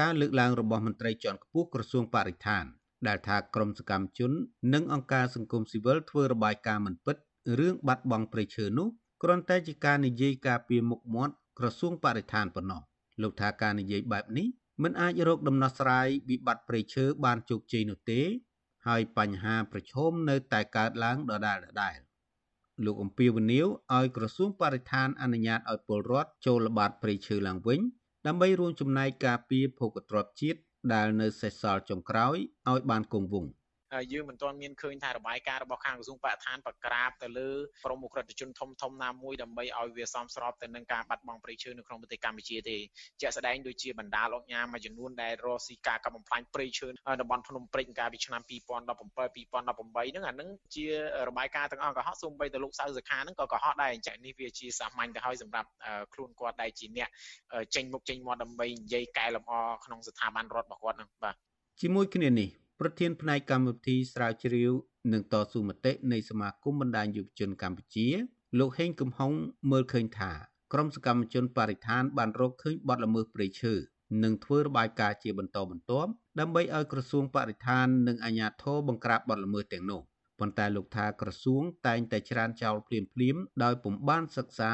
ការលើកឡើងរបស់មន្ត្រីជាន់ខ្ពស់ក្រសួងបរិស្ថាន ដែលថាក្រមសកម្មជន និងអង្គការសង្គមស៊ីវិលធ្វើរបាយការណ៍មិនពិតរឿងបាត់បង់ព្រៃឈើនោះគ្រាន់តែជាការនិយាយការពារមុខមាត់ក្រសួងបរិស្ថានប៉ុណ្ណោះលោកថាការនិយាយបែបនេះមិនអាចរកដំណោះស្រាយវិបត្តិព្រៃឈើបានជោគជ័យនោះទេ ហើយបញ្ហាប្រឈមនៅតែកើតឡើងដដែលដដែលលោកអំពីវនីវឲ្យក្រសួងបរិស្ថានអនុញ្ញាតឲ្យពលរដ្ឋចូលល្បាតព្រៃឈើឡើងវិញ ដើម្បីរួមចំណែកការពារភោគទ្រព្យជាតិ ដែលនៅសេសសល់ចុងក្រោយឲ្យបានគង់វង្ស យើងមិនទាន់មានឃើញថារបាយការណ៍របស់ខាងក្រសួងបរិស្ថានប្រក្រាបទៅលើក្រុមអ ுக ្រិតជនធំធំណាមួយដើម្បីឲ្យវាសមស្របទៅនឹងការបាត់បង់ព្រៃឈើនៅក្នុងប្រទេសកម្ពុជាទេជាក់ស្ដែងដូចជាបណ្ដាលអង្គការមួយចំនួនដែលរកស៊ីការកាប់បំផ្លាញព្រៃឈើនៅតំបន់ភ្នំព្រេងកាលពីឆ្នាំ2017 2018ហ្នឹងអាហ្នឹងជារបាយការណ៍ទាំងអស់កុហកសូម្បីតែលោកសៅសខាហ្នឹងក៏កុហកដែរអញ្ចឹងនេះវាជាសាមញ្ញទៅហើយសម្រាប់ខ្លួនគាត់ដែលជាអ្នកចេញមុខចេញមាត់ដើម្បីនិយាយកែលម្អក្នុងស្ថាប័នរដ្ឋរបស់គាត់ហ្នឹងបាទជាមួយគ្នានេះ ប្រធានផ្នែកកម្មវិធីស្រាវជ្រាវនិងតស៊ូមតិនៃសមាគមបណ្ដាញយុវជនកម្ពុជា លោកហេងកំហុងមើលឃើញថាក្រមសកម្មជនបរិស្ថានបានរកឃើញបទល្មើសព្រៃឈើនិងធ្វើរបាយការណ៍ជាបន្តបន្ទាប់ដើម្បីឲ្យក្រសួងបរិស្ថាននិងអាជ្ញាធរបង្ក្រាបបទល្មើសទាំងនោះប៉ុន្តែលោកថាក្រសួងតែងតែច្រានចោលភ្លាមភ្លាមដោយពុំបានសិក្សា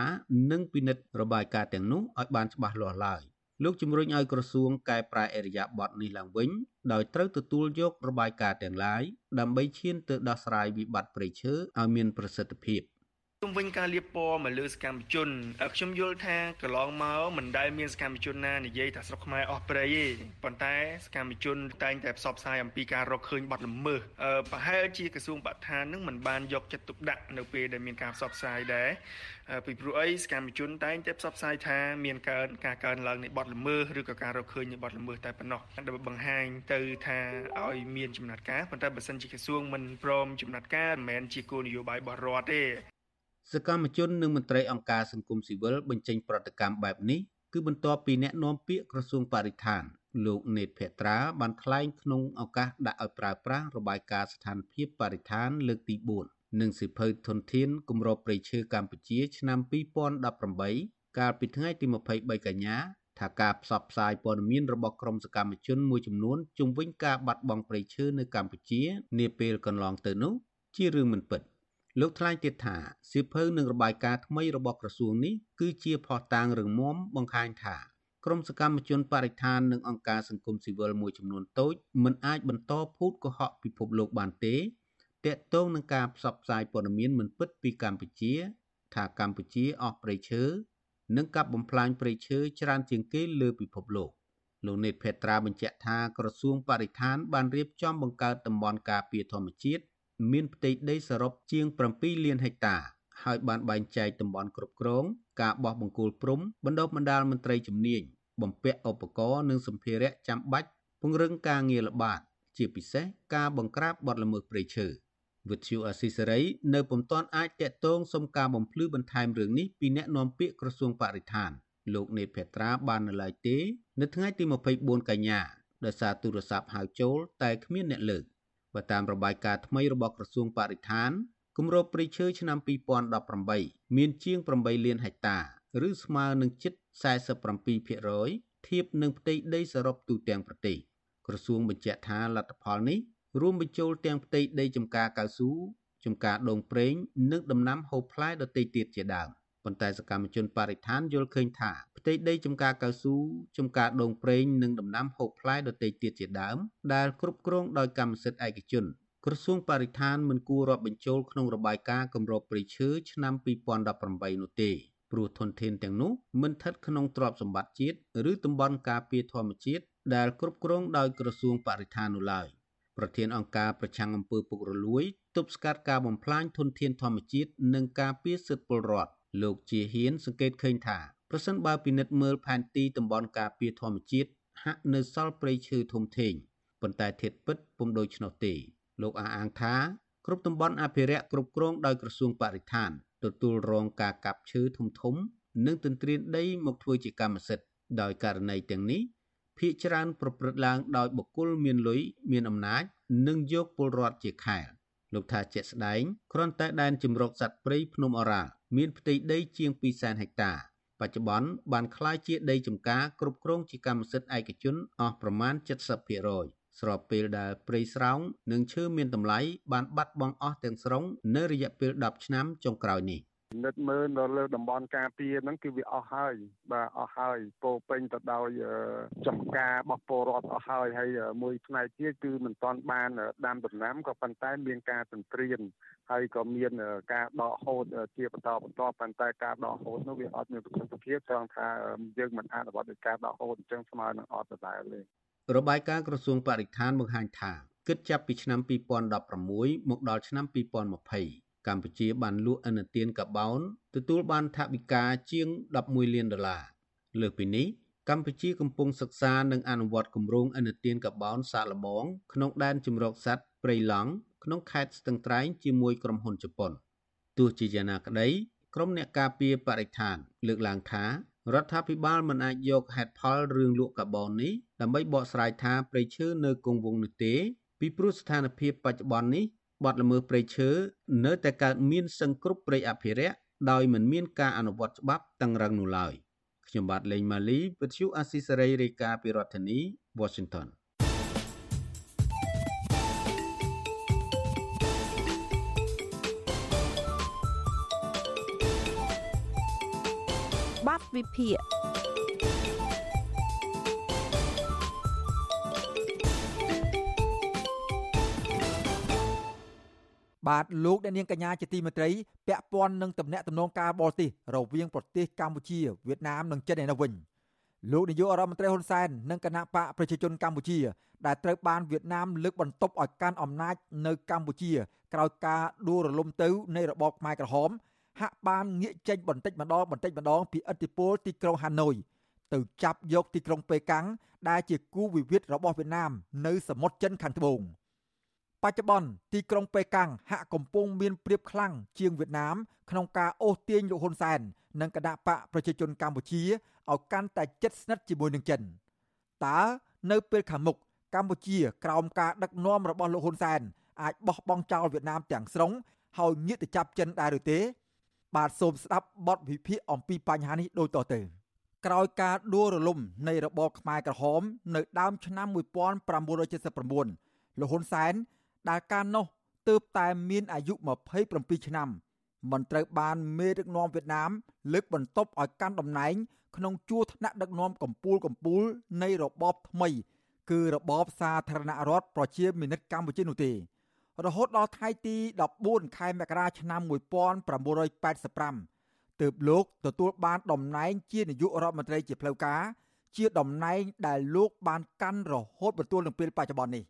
និងពិនិត្យរបាយការណ៍ទាំងនោះឲ្យបានច្បាស់លាស់ឡើយ លោកជំរុញឲ្យក្រសួងកែប្រែអរិយាប័ត្រនេះឡើងវិញដោយត្រូវទទួលយករបាយការណ៍ទាំងឡាយដើម្បីឈានទៅដោះស្រាយវិបត្តិព្រៃឈើឲ្យមានប្រសិទ្ធភាពុំ វិញការលៀបពណ៌មកលើសកម្មជនខ្ញុំយល់ថាកន្លងមកមិនដែលមានសកម្មជនណានិយាយថាស្រុកខ្មែរអស់ព្រៃទេប៉ុន្តែសកម្មជនតែងតែផ្សព្វផ្សាយអំពីការរកឃើញបាត់ល្មើសប្រហែលជាក្រសួងបរិស្ថាននឹងមិនបានយកចិត្តទុកដាក់នៅពេលដែលមានការផ្សព្វផ្សាយដែរពីព្រោះអីសកម្មជនតែងតែផ្សព្វផ្សាយថាមានកើនការកើនឡើងនៃបាត់ល្មើសឬក៏ការរកឃើញនៃបាត់ល្មើសតែប៉ុណ្ណោះដើម្បីបង្ហាញទៅថាឲ្យមានចំណាត់ការប៉ុន្តែបើសិនជាក្រសួងមិនព្រមចំណាត់ការមិនមែនជាគោលនយោបាយរបស់រដ្ឋទេ សកម្មជននិងមន្ត្រីអង្គការសង្គមស៊ីវិលបញ្ចេញប្រតិកម្មបែបនេះគឺបន្ទាប់ពីអ្នកនាំពាក្យក្រសួងបរិស្ថាន លោកនេតភត្រាបានថ្លែងក្នុងឱកាសដាក់ឲ្យប្រើប្រាស់របាយការណ៍ស្ថានភាពបរិស្ថានលើកទី4និងសិភៅធនធានគម្របព្រៃឈើកម្ពុជាឆ្នាំ2018កាលពីថ្ងៃទី23កញ្ញាថាការផ្សព្វផ្សាយព័ត៌មានរបស់ក្រមសកម្មជនមួយចំនួនជុំវិញការបាត់បង់ព្រៃឈើនៅកម្ពុជានាពេលកន្លងទៅនោះជារឿងមិនពិត។ លោកថ្លែងទៀតថាសៀវភៅនិងរបាយការណ៍ថ្មីរបស់ក្រសួងនេះគឺជាផុសតាងរឹងមាំបង្ហាញថាក្រមសកម្មជនបរិស្ថាននិងអង្គការសង្គមស៊ីវិលមួយចំនួនតូចមិនអាចបន្តភូតកុហកពិភពលោកបានទេតាក់ទងនឹងការផ្សព្វផ្សាយព័ត៌មានមិនពិតពីកម្ពុជា ថាកម្ពុជាអស់ព្រៃឈើនិងកាប់បំផ្លាញព្រៃឈើច្រើនជាងគេលើពិភពលោកលោកនេតភេត្រាបញ្ជាក់ថាក្រសួងបរិស្ថានបានរៀបចំបង្កើតតំបន់ការពារធម្មជាតិ មានផ្ទៃដីសរុបជាង7លានហិកតាហើយបានបែងចែកតំបន់គ្រប់គ្រង ការបោះបង្គោលព្រំបណ្ដុះបណ្ដាលមន្ត្រីជំនាញបំពាក់ឧបករណ៍និងសម្ភារៈចាំបាច់ពង្រឹងការងារល្បាត ជាពិសេសការបង្ក្រាបបទល្មើសព្រៃឈើវិទ្យុអស៊ីសេរីនៅពុំទាន់អាចតាក់ទងសុំការបំភ្លឺបន្ថែមរឿងនេះពីអ្នកនាំពាក្យក្រសួងបរិស្ថាន លោកនេតភេត្រាបាននៅឡើយទេ នៅថ្ងៃទី24កញ្ញាដោយសារទូរស័ព្ទហៅចូលតែគ្មានអ្នកលើក បើតាមរបាយការណ៍ថ្មីរបស់ក្រសួងបរិស្ថានគម្របព្រៃឈើឆ្នាំ2018មានជាង8លានហិកតាឬស្មើនឹងជិត47%ធៀបនឹងផ្ទៃដីសរុបទូទាំងប្រទេសក្រសួងបញ្ជាក់ថាលទ្ធផលនេះរួមបញ្ចូលទាំងផ្ទៃដីចំការកៅស៊ូចំការដូងប្រេងនិងដំណាំហូបផ្លែដទៃទៀតជាដើម។ ប៉ុន្តែសកម្មជនបរិស្ថានយល់ឃើញថាផ្ទៃដីចំការកៅស៊ូចំការដូងប្រេងនិងដំណាំហូបផ្លែដទៃទៀតជាដើមដែលគ្រប់គ្រងដោយកម្មសិទ្ធិឯកជនក្រសួងបរិស្ថានមិនគួររាប់បញ្ចូលក្នុងរបាយការណ៍គម្របព្រៃឈើឆ្នាំ2018នោះទេព្រោះធនធានទាំងនោះមិនស្ថិតក្នុងទ្រព្យសម្បត្តិជាតិឬតំបន់ការពារធម្មជាតិដែលគ្រប់គ្រងដោយក្រសួងបរិស្ថាននោះឡើយប្រធានអង្គការប្រឆាំងអំពើពុករលួយទប់ស្កាត់ការបំផ្លាញធនធានធម្មជាតិនិងការពារសិទ្ធិពលរដ្ឋ លោកជាហ៊ានសង្កេតឃើញថាប្រសិនបើពិនិត្យមើលផែនទីតំបន់ការពារធម្មជាតិហាក់នៅសល់ព្រៃឈើធំធេងប៉ុន្តែធាតុពិតពុំដូច្នោះទេ លោកអះអាងថាគ្រប់តំបន់អភិរក្សគ្រប់គ្រងដោយក្រសួងបរិស្ថានទទួលរងការកាប់ឈើធំធំ និងទន្ទ្រានដីមកធ្វើជាកម្មសិទ្ធិដោយករណីទាំងនេះភាគច្រើនប្រព្រឹត្តឡើងដោយបុគ្គលមានលុយមានអំណាច និងយកពលរដ្ឋជាខែលលោកថាជាក់ស្ដែងគ្រាន់តែដែនជំរកសត្វព្រៃភ្នំអរ៉ាល់ មានផ្ទៃដីជាង200,000ហិកតាបច្ចុប្បន្នបានក្លាយជាដីចម្ការគ្រប់គ្រងជាកម្មសិទ្ធិឯកជនអស់ប្រមាណ70%ស្របពេលដែលព្រៃស្រោង និងឈើមានតម្លៃបានបាត់បង់អស់ទាំងស្រុងនៅរយៈពេល10ឆ្នាំចុងក្រោយនេះ និតមើលនៅលើតំបន់ការពារហ្នឹងគឺវាអស់ហើយបាទអស់ហើយពោពេញទៅដោយចំការរបស់ពលរដ្ឋអស់ហើយហើយមួយផ្នែកទៀតគឺមិនទាន់បានដាំដំណាំក៏ប៉ុន្តែមានការទន្ទ្រានហើយក៏មានការដកហូតជាបន្តបន្តប៉ុន្តែការដកហូតនោះវាអត់មានប្រសិទ្ធភាពត្រង់ថាយើងមិនអនុវត្តដោយការដកហូតអញ្ចឹងស្មើនឹងអត់ដដែលទេរបាយការណ៍ក្រសួងបរិស្ថានបង្ហាញថាគិតចាប់ពីឆ្នាំ2016មកដល់ឆ្នាំ2020 កម្ពុជាបានលក់ឥណទានកាបូនទទួលបានថវិកាជាង11លានដុល្លារលើសពីនេះកម្ពុជាកំពុងសិក្សានិងអនុវត្តគម្រោងឥណទានកាបូនសាកល្បង ក្នុងដែនជម្រកសត្វព្រៃឡង់ក្នុងខេត្តស្ទឹងត្រែងជាមួយក្រុមហ៊ុនជប៉ុនទោះជាយ៉ាងណាក្តីក្រុមអ្នកការពារបរិស្ថាន លើកឡើងថារដ្ឋាភិបាលមិនអាចយកហេតុផលរឿងលក់កាបូននេះដើម្បីបកស្រាយថាព្រៃឈើនៅគង់វង្សនោះទេ ពីព្រោះស្ថានភាពបច្ចុប្បន្ននេះ បទល្មើសព្រៃឈើនៅតែកើតមានសង្គ្រប់ព្រៃអភិរក្សដោយមិនមានការអនុវត្តច្បាប់តឹងរឹងនោះឡើយខ្ញុំបាទលេងម៉ាលីវិទ្យុអាស៊ីសេរីរាយការណ៍ពីរដ្ឋធានី Washington បាត់វិភាគ បាទលោកអ្នកនាងកញ្ញាជាទីមេត្រីពាក់ព័ន្ធនឹងតំណែងតំណងការបរទេសរវាងប្រទេសកម្ពុជាវៀតណាមនិងចិនឯនោះវិញលោកនាយករដ្ឋមន្ត្រីហ៊ុនសែននិងគណៈបកប្រជាជនកម្ពុជា ដែលត្រូវបានវៀតណាមលើកបន្ទប់ឲ្យកាន់អំណាចនៅកម្ពុជា ក្រោយការដួលរលំទៅនៃរបបខ្មែរក្រហម ហាក់បានងាកចេញបន្តិចម្ដងបន្តិចម្ដងពីឥទ្ធិពលទីក្រុងហាណូយទៅចាប់យកទីក្រុងប៉េកាំងដែលជាគូវិវាទរបស់វៀតណាមនៅសមុទ្រចិនខាងត្បូង។ បច្ចុប្បន្នទីក្រុងប៉េកាំងហាក់កំពុងមានព្រៀបខ្លាំងជាងវៀតណាមក្នុងការអូសទាញលោកហ៊ុនសែននិងគណៈបកប្រជាជនកម្ពុជាឲ្យកាន់តែជិតស្និទ្ធជាមួយនឹងចិនតើនៅពេលខាងមុខកម្ពុជាក្រោមការដឹកនាំរបស់លោកហ៊ុនសែនអាចបោះបង់ចោលវៀតណាមទាំងស្រុងហើយងាកទៅចាប់ចិនដែរឬទេ បាទសូមស្ដាប់បទវិភាគអំពីបញ្ហានេះដូចតទៅក្រោយការដួលរលំនៃរបបខ្មែរក្រហម នៅដើមឆ្នាំ1979លោកហ៊ុនសែន ដែលកាលនោះទើបតែមានអាយុ27ឆ្នាំមិនត្រូវបានមេដឹកនាំវៀតណាមលើកបន្ទប់ឲ្យកាន់តំណែង ក្នុងជួរថ្នាក់ដឹកនាំកម្ពុជាកម្ពុជានៃរបបថ្មី គឺរបបសាធារណរដ្ឋប្រជាមានិតកម្ពុជានោះទេ រហូតដល់ថ្ងៃទី14ខែមករាឆ្នាំ1985ទើបលោកទទួលបានតំណែងជានាយករដ្ឋមន្ត្រីជាផ្លូវការជាតំណែងដែលលោកបានកាន់រហូតបន្ទាល់នឹងពេលបច្ចុប្បន្ននេះ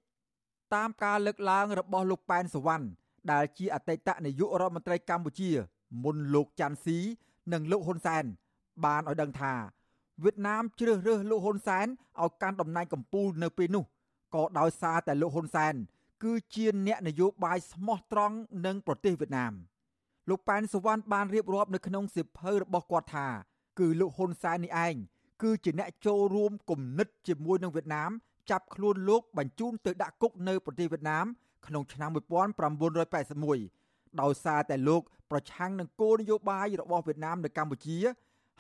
តាមការលើកឡើងរបស់លោកប៉ែនសវណ្ណដែលជាអតីតនាយករដ្ឋមន្ត្រីកម្ពុជា មុនលោកច័ន្ទស៊ីនិងលោកហ៊ុនសែនបានឲ្យដឹងថាវៀតណាមជ្រើសរើសលោកហ៊ុនសែនឲ្យកាន់តំណែងកម្ពុជានៅពេលនោះក៏ដោយសារតែលោកហ៊ុនសែនគឺជាអ្នកនយោបាយស្មោះត្រង់នឹងប្រទេសវៀតណាមលោកប៉ែនសវណ្ណបានរៀបរាប់នៅក្នុងសៀវភៅរបស់គាត់ថា គឺលោកហ៊ុនសែននេះឯងគឺជាអ្នកចូលរួមគំនិតជាមួយនឹងវៀតណាម ចាប់ខ្លួនលោកបញ្ជូនទៅដាក់គុកនៅប្រទេសវៀតណាមក្នុងឆ្នាំ1981ដោយសារតែលោកប្រឆាំងនឹងគោលនយោបាយរបស់វៀតណាមនៅកម្ពុជា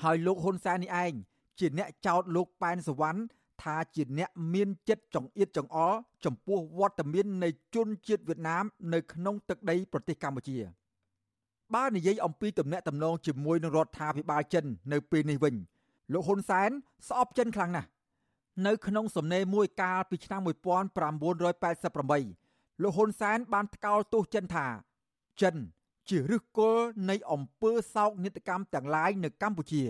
ហើយលោកហ៊ុនសែននេះឯងជាអ្នកចោទលោកប៉ែនសវណ្ណថាជាអ្នកមានចិត្តចង្អៀតចង្អល់ចំពោះវត្តមាននៃជនជាតិវៀតណាមនៅក្នុងទឹកដីប្រទេសកម្ពុជាបើនិយាយអំពីទំនាក់ទំនងជាមួយនឹងរដ្ឋាភិបាលចិននៅពេលនេះវិញលោកហ៊ុនសែនស្អប់ចិនខ្លាំងណាស់ នៅក្នុងសំណេរមួយកាលពីឆ្នាំ1988លោកហ៊ុនសែនបានថ្កោលទោសចិនថា ចិន ជាឫសគល់នៃអំពើសោកនាដកម្មទាំងឡាយនៅកម្ពុជា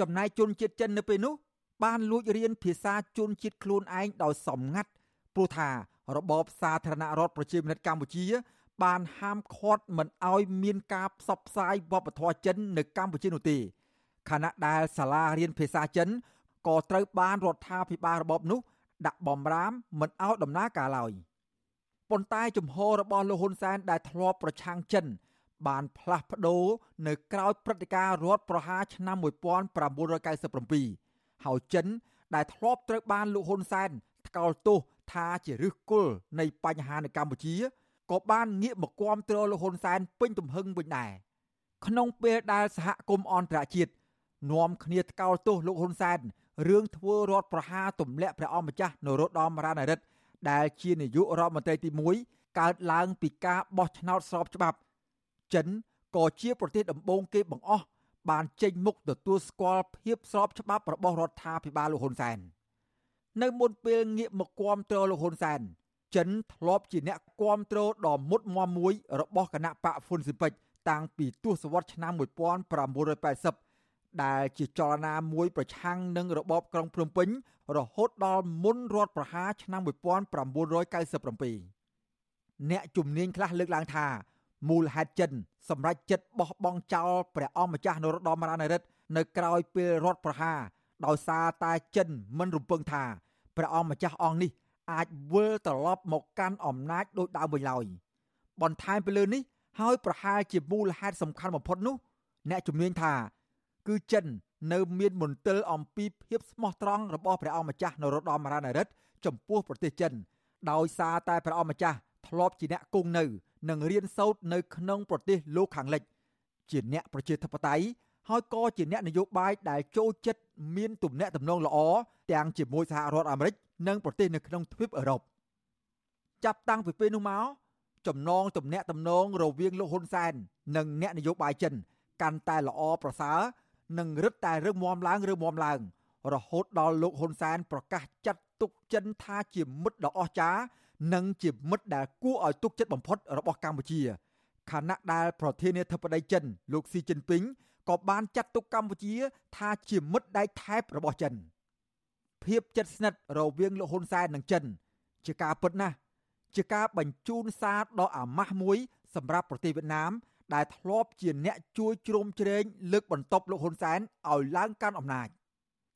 ចំណែកជនជាតិចិននៅពេលនោះ បានលួចរៀនភាសាជនជាតិខ្លួនឯងដោយសំងាត់ព្រោះថារបបសាធារណរដ្ឋប្រជាមានិតកម្ពុជា បានហាមឃាត់មិនឲ្យមានការផ្សព្វផ្សាយវប្បធម៌ចិននៅកម្ពុជានោះទេខណៈដែលសាលារៀនភាសាចិន ក៏ត្រូវបានរដ្ឋាភិបាលរបបនោះដាក់បំរាមមិនឲ្យដំណើរការឡើយប៉ុន្តែជំហររបស់លោកហ៊ុនសែនដែលធ្លាប់ប្រឆាំងចិន បានផ្លាស់ប្ដូរនៅក្រោយព្រឹត្តិការណ៍រដ្ឋប្រហារឆ្នាំ1997ហើយចិន ដែលធ្លាប់ត្រូវបានលោកហ៊ុនសែនថ្កោលទោសថាជាឫសគល់នៃបញ្ហានៅកម្ពុជាក៏បានងាកមកគាំទ្រលោកហ៊ុនសែនពេញទំហឹងវិញដែរក្នុងពេលដែលសហគមន៍អន្តរជាតិនាំគ្នាថ្កោលទោសលោកហ៊ុនសែន រឿងធ្វើរដ្ឋប្រហារទម្លាក់ព្រះអង្គម្ចាស់នរោត្តមរណរដ្ឋដែលជានាយករដ្ឋមន្ត្រីទី1កើតឡើងពីការបោះឆ្នោតស្របច្បាប់ ចិនក៏ជាប្រទេសដំបូងគេបង្អស់បានចេញមុខទទួលស្គាល់ភាពស្របច្បាប់របស់រដ្ឋាភិបាលលោកហ៊ុនសែននៅមុនពេលងាកមកគាំទ្រលោកហ៊ុនសែនចិនធ្លាប់ជាអ្នកគាំទ្រដ៏មុតមមមួយរបស់គណៈបកហ្វុនស៊ីពេចតាំងពីទសវត្សរ៍ឆ្នាំ1980 ដែលជាចលនាមួយប្រឆាំងនឹងរបបក្រុងភ្នំពេញ រហូតដល់មុនរដ្ឋប្រហារឆ្នាំ1997អ្នកជំនាញខ្លះលើកឡើងថាមូលហេតុចិនសម្រាប់ចិត្តបោះបង់ចោលព្រះអង្គម្ចាស់នរោត្តមរណរដ្ឋនៅក្រៅពេលរដ្ឋប្រហារដោយសារតែចិនមិនរំពឹងថាព្រះអង្គម្ចាស់អង្គនេះអាចវិលត្រឡប់មកកាន់អំណាចដោយដើមវិញឡើយបន្ថែមពីលើនេះហើយប្រហែលជាមូលហេតុសំខាន់បំផុតនោះ អ្នកជំនាញថា គឺចិននៅមានមន្ទិលអំពីភាពស្មោះត្រង់របស់ព្រះអង្គម្ចាស់នរោត្តមរណរដ្ឋចំពោះប្រទេសចិន ដោយសារតែព្រះអង្គម្ចាស់ធ្លាប់ជាអ្នកគង់នៅ និងរៀនសូត្រនៅក្នុងប្រទេសលោកខាងលិច ជាអ្នកប្រជាធិបតេយ្យហើយក៏ជាអ្នកនយោបាយដែលចូលចិត្តមានទំនាក់ទំនងល្អទាំងជាមួយសហរដ្ឋអាមេរិកនិងប្រទេសនៅក្នុងទ្វីបអឺរ៉ុបចាប់តាំងពីពេលនោះមកចំណងទំនាក់ទំនងរវាងលោកហ៊ុនសែននិងអ្នកនយោបាយចិន កាន់តែល្អប្រសើរ និងរឹតតែរឹងមាំឡើងរឹងមាំឡើង រហូតដល់លោកហ៊ុនសែនប្រកាសចាត់ទុកចិនថាជាមិត្តដ៏អស្ចារ្យនិងជាមិត្តដែលគួរឲ្យទុកចិត្តបំផុតរបស់កម្ពុជាខណៈដែលប្រធានាធិបតីចិន លោកស៊ីជីនពីងក៏បានចាត់ទុកកម្ពុជា ថាជាមិត្តដៃថែបរបស់ចិនភាពជិតស្និទ្ធរវាងលោកហ៊ុនសែននិងចិន ជាការពិតណាស់ជាការបញ្ជូនសារដ៏អាម៉ាស់មួយសម្រាប់ប្រទេសវៀតណាម ដែលធ្លាប់ជាអ្នកជួយជ្រោមជ្រែងលើកបន្ទប់លោកហ៊ុនសែនឲ្យឡើងកាន់អំណាច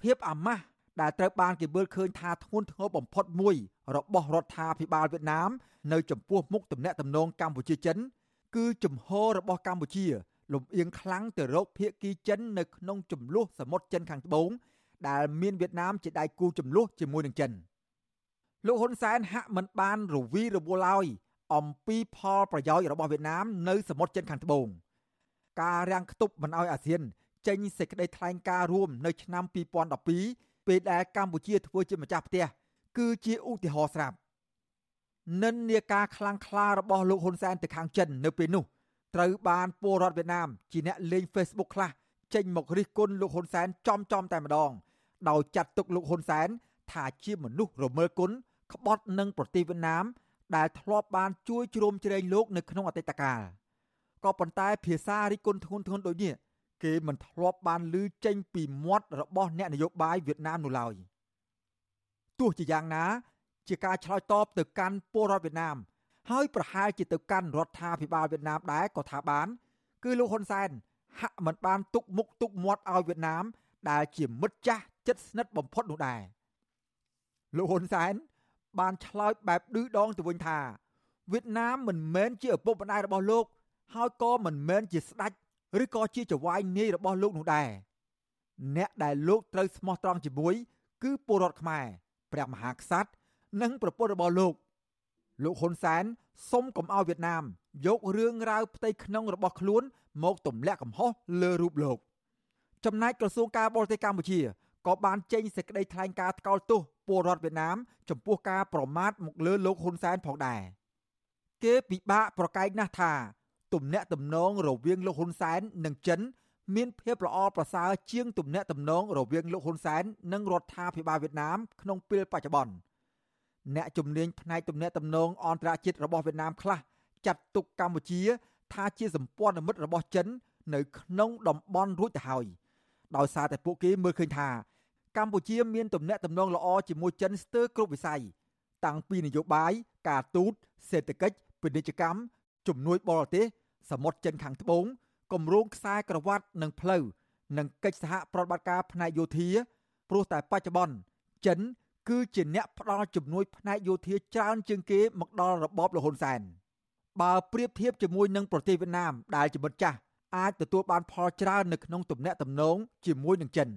ភាពអាម៉ាស់ដែលត្រូវបានគេមើលឃើញថាធ្ងន់ធ្ងរបំផុតមួយ របស់រដ្ឋាភិបាលវៀតណាម នៅចំពោះមុខទំនាក់ទំនងកម្ពុជាចិន គឺជំហររបស់កម្ពុជា លំអៀងខ្លាំងទៅរកភៀកគីចិននៅក្នុងចំនួនសមុទ្រចិនខាងត្បូងដែលមានវៀតណាមជាដៃគូចំនួនជាមួយនឹងចិនលោកហ៊ុនសែនហាក់មិនបានរវីរវល់ឡើយ អំពីផលប្រយោជន៍របស់វៀតណាមនៅសមុទ្រចិនខាងត្បូងការរាំងខ្ទប់មិនឲ្យអាស៊ាន ចេញសេចក្តីថ្លែងការណ៍រួមនៅឆ្នាំ2012ពេលដែលកម្ពុជាធ្វើជាម្ចាស់ផ្ទះគឺជាឧទាហរណ៍ស្រាប់និន្នាការខ្លាំងក្លារបស់លោកហ៊ុនសែនទៅខាងចិននៅពេលនោះត្រូវបានពលរដ្ឋវៀតណាមជាអ្នកលេង Facebook ខ្លះចេញមករិះគន់លោកហ៊ុនសែនចំចំតែម្ដង ដោយចាត់ទុកលោកហ៊ុនសែនថាជាមនុស្សរមើលគុណក្បត់នឹងប្រទេសវៀតណាម ដែលធ្លាប់បានជួយជ្រោមជ្រែងលោកនៅក្នុងអតីតកាលក៏ប៉ុន្តែភាសារិះគន់ធ្ងន់ធ្ងរដូចនេះគេមិនធ្លាប់បានឮចេញពីមាត់របស់អ្នកនយោបាយវៀតណាមនោះឡើយទោះជាយ៉ាងណា ជាការឆ្លើយតបទៅកាន់ពលរដ្ឋវៀតណាម ហើយប្រហែលជាទៅកាន់រដ្ឋាភិបាលវៀតណាមដែរក៏ថាបាន គឺលោកហ៊ុនសែនហាក់មិនបានទុកមុខទុកមាត់ឲ្យវៀតណាម ដែលជាមិត្តចាស់ជិតស្និទ្ធបំផុតនោះដែរលោកហ៊ុនសែន បានឆ្លើយបែបឌឺដងទៅវិញថាវៀតណាមមិនមែនជាឪពុកម្ដាយរបស់លោក ហើយក៏មិនមែនជាស្ដេចឬក៏ជាចៅហ្វាយនាយរបស់លោកនោះដែរអ្នកដែលលោកត្រូវស្មោះត្រង់ជាមួយ គឺពលរដ្ឋខ្មែរព្រះមហាក្សត្រនិងប្រពន្ធរបស់លោក លោកហ៊ុនសែនសុំកុំឲ្យវៀតណាម យករឿងរ៉ាវផ្ទៃក្នុងរបស់ខ្លួន មកទម្លាក់កំហុសលើរូបលោក ចំណែកក្រសួងការបរទេសកម្ពុជា ក៏បានចេញសេចក្តីថ្លែងការណ៍ថ្កោលទោសពលរដ្ឋវៀតណាម ចំពោះការប្រមាថមកលើលោកហ៊ុនសែនផងដែរគេពិបាកប្រកែកណាស់ថាទំនាក់ទំនងរវាងលោកហ៊ុនសែននិងចិន មានភាពល្អប្រសើរជាងទំនាក់ទំនងរវាងលោកហ៊ុនសែននិងរដ្ឋាភិបាលវៀតណាមក្នុងពេលបច្ចុប្បន្នអ្នកជំនាញផ្នែកទំនាក់ទំនងអន្តរជាតិរបស់វៀតណាមខ្លះចាត់ទុកកម្ពុជា ថាជាសម្ព័ន្ធមិត្តរបស់ចិន នៅក្នុងតំបន់រួចទៅហើយដោយសារតែពួកគេមើលឃើញថា កម្ពុជាមានទំនាក់ទំនងល្អជាមួយចិនស្ទើរគ្រប់វិស័យតាំងពីនយោបាយការទូតសេដ្ឋកិច្ចពាណិជ្ជកម្មជំនួយបរទេសសមុទ្រចិនខាងត្បូងគម្រោងខ្សែក្រវ៉ាត់និងផ្លូវនិងកិច្ចសហប្រតិបត្តិការផ្នែកយោធាព្រោះតែបច្ចុប្បន្នចិន គឺជាអ្នកផ្ដល់ជំនួយផ្នែកយោធាច្រើនជាងគេមកដល់របបលហ៊ុនសែនបើប្រៀបធៀបជាមួយនឹងប្រទេសវៀតណាមដែលជាមិត្តចាស់អាចទទួលបានផលច្រើននៅក្នុងទំនាក់ទំនងជាមួយនឹងចិន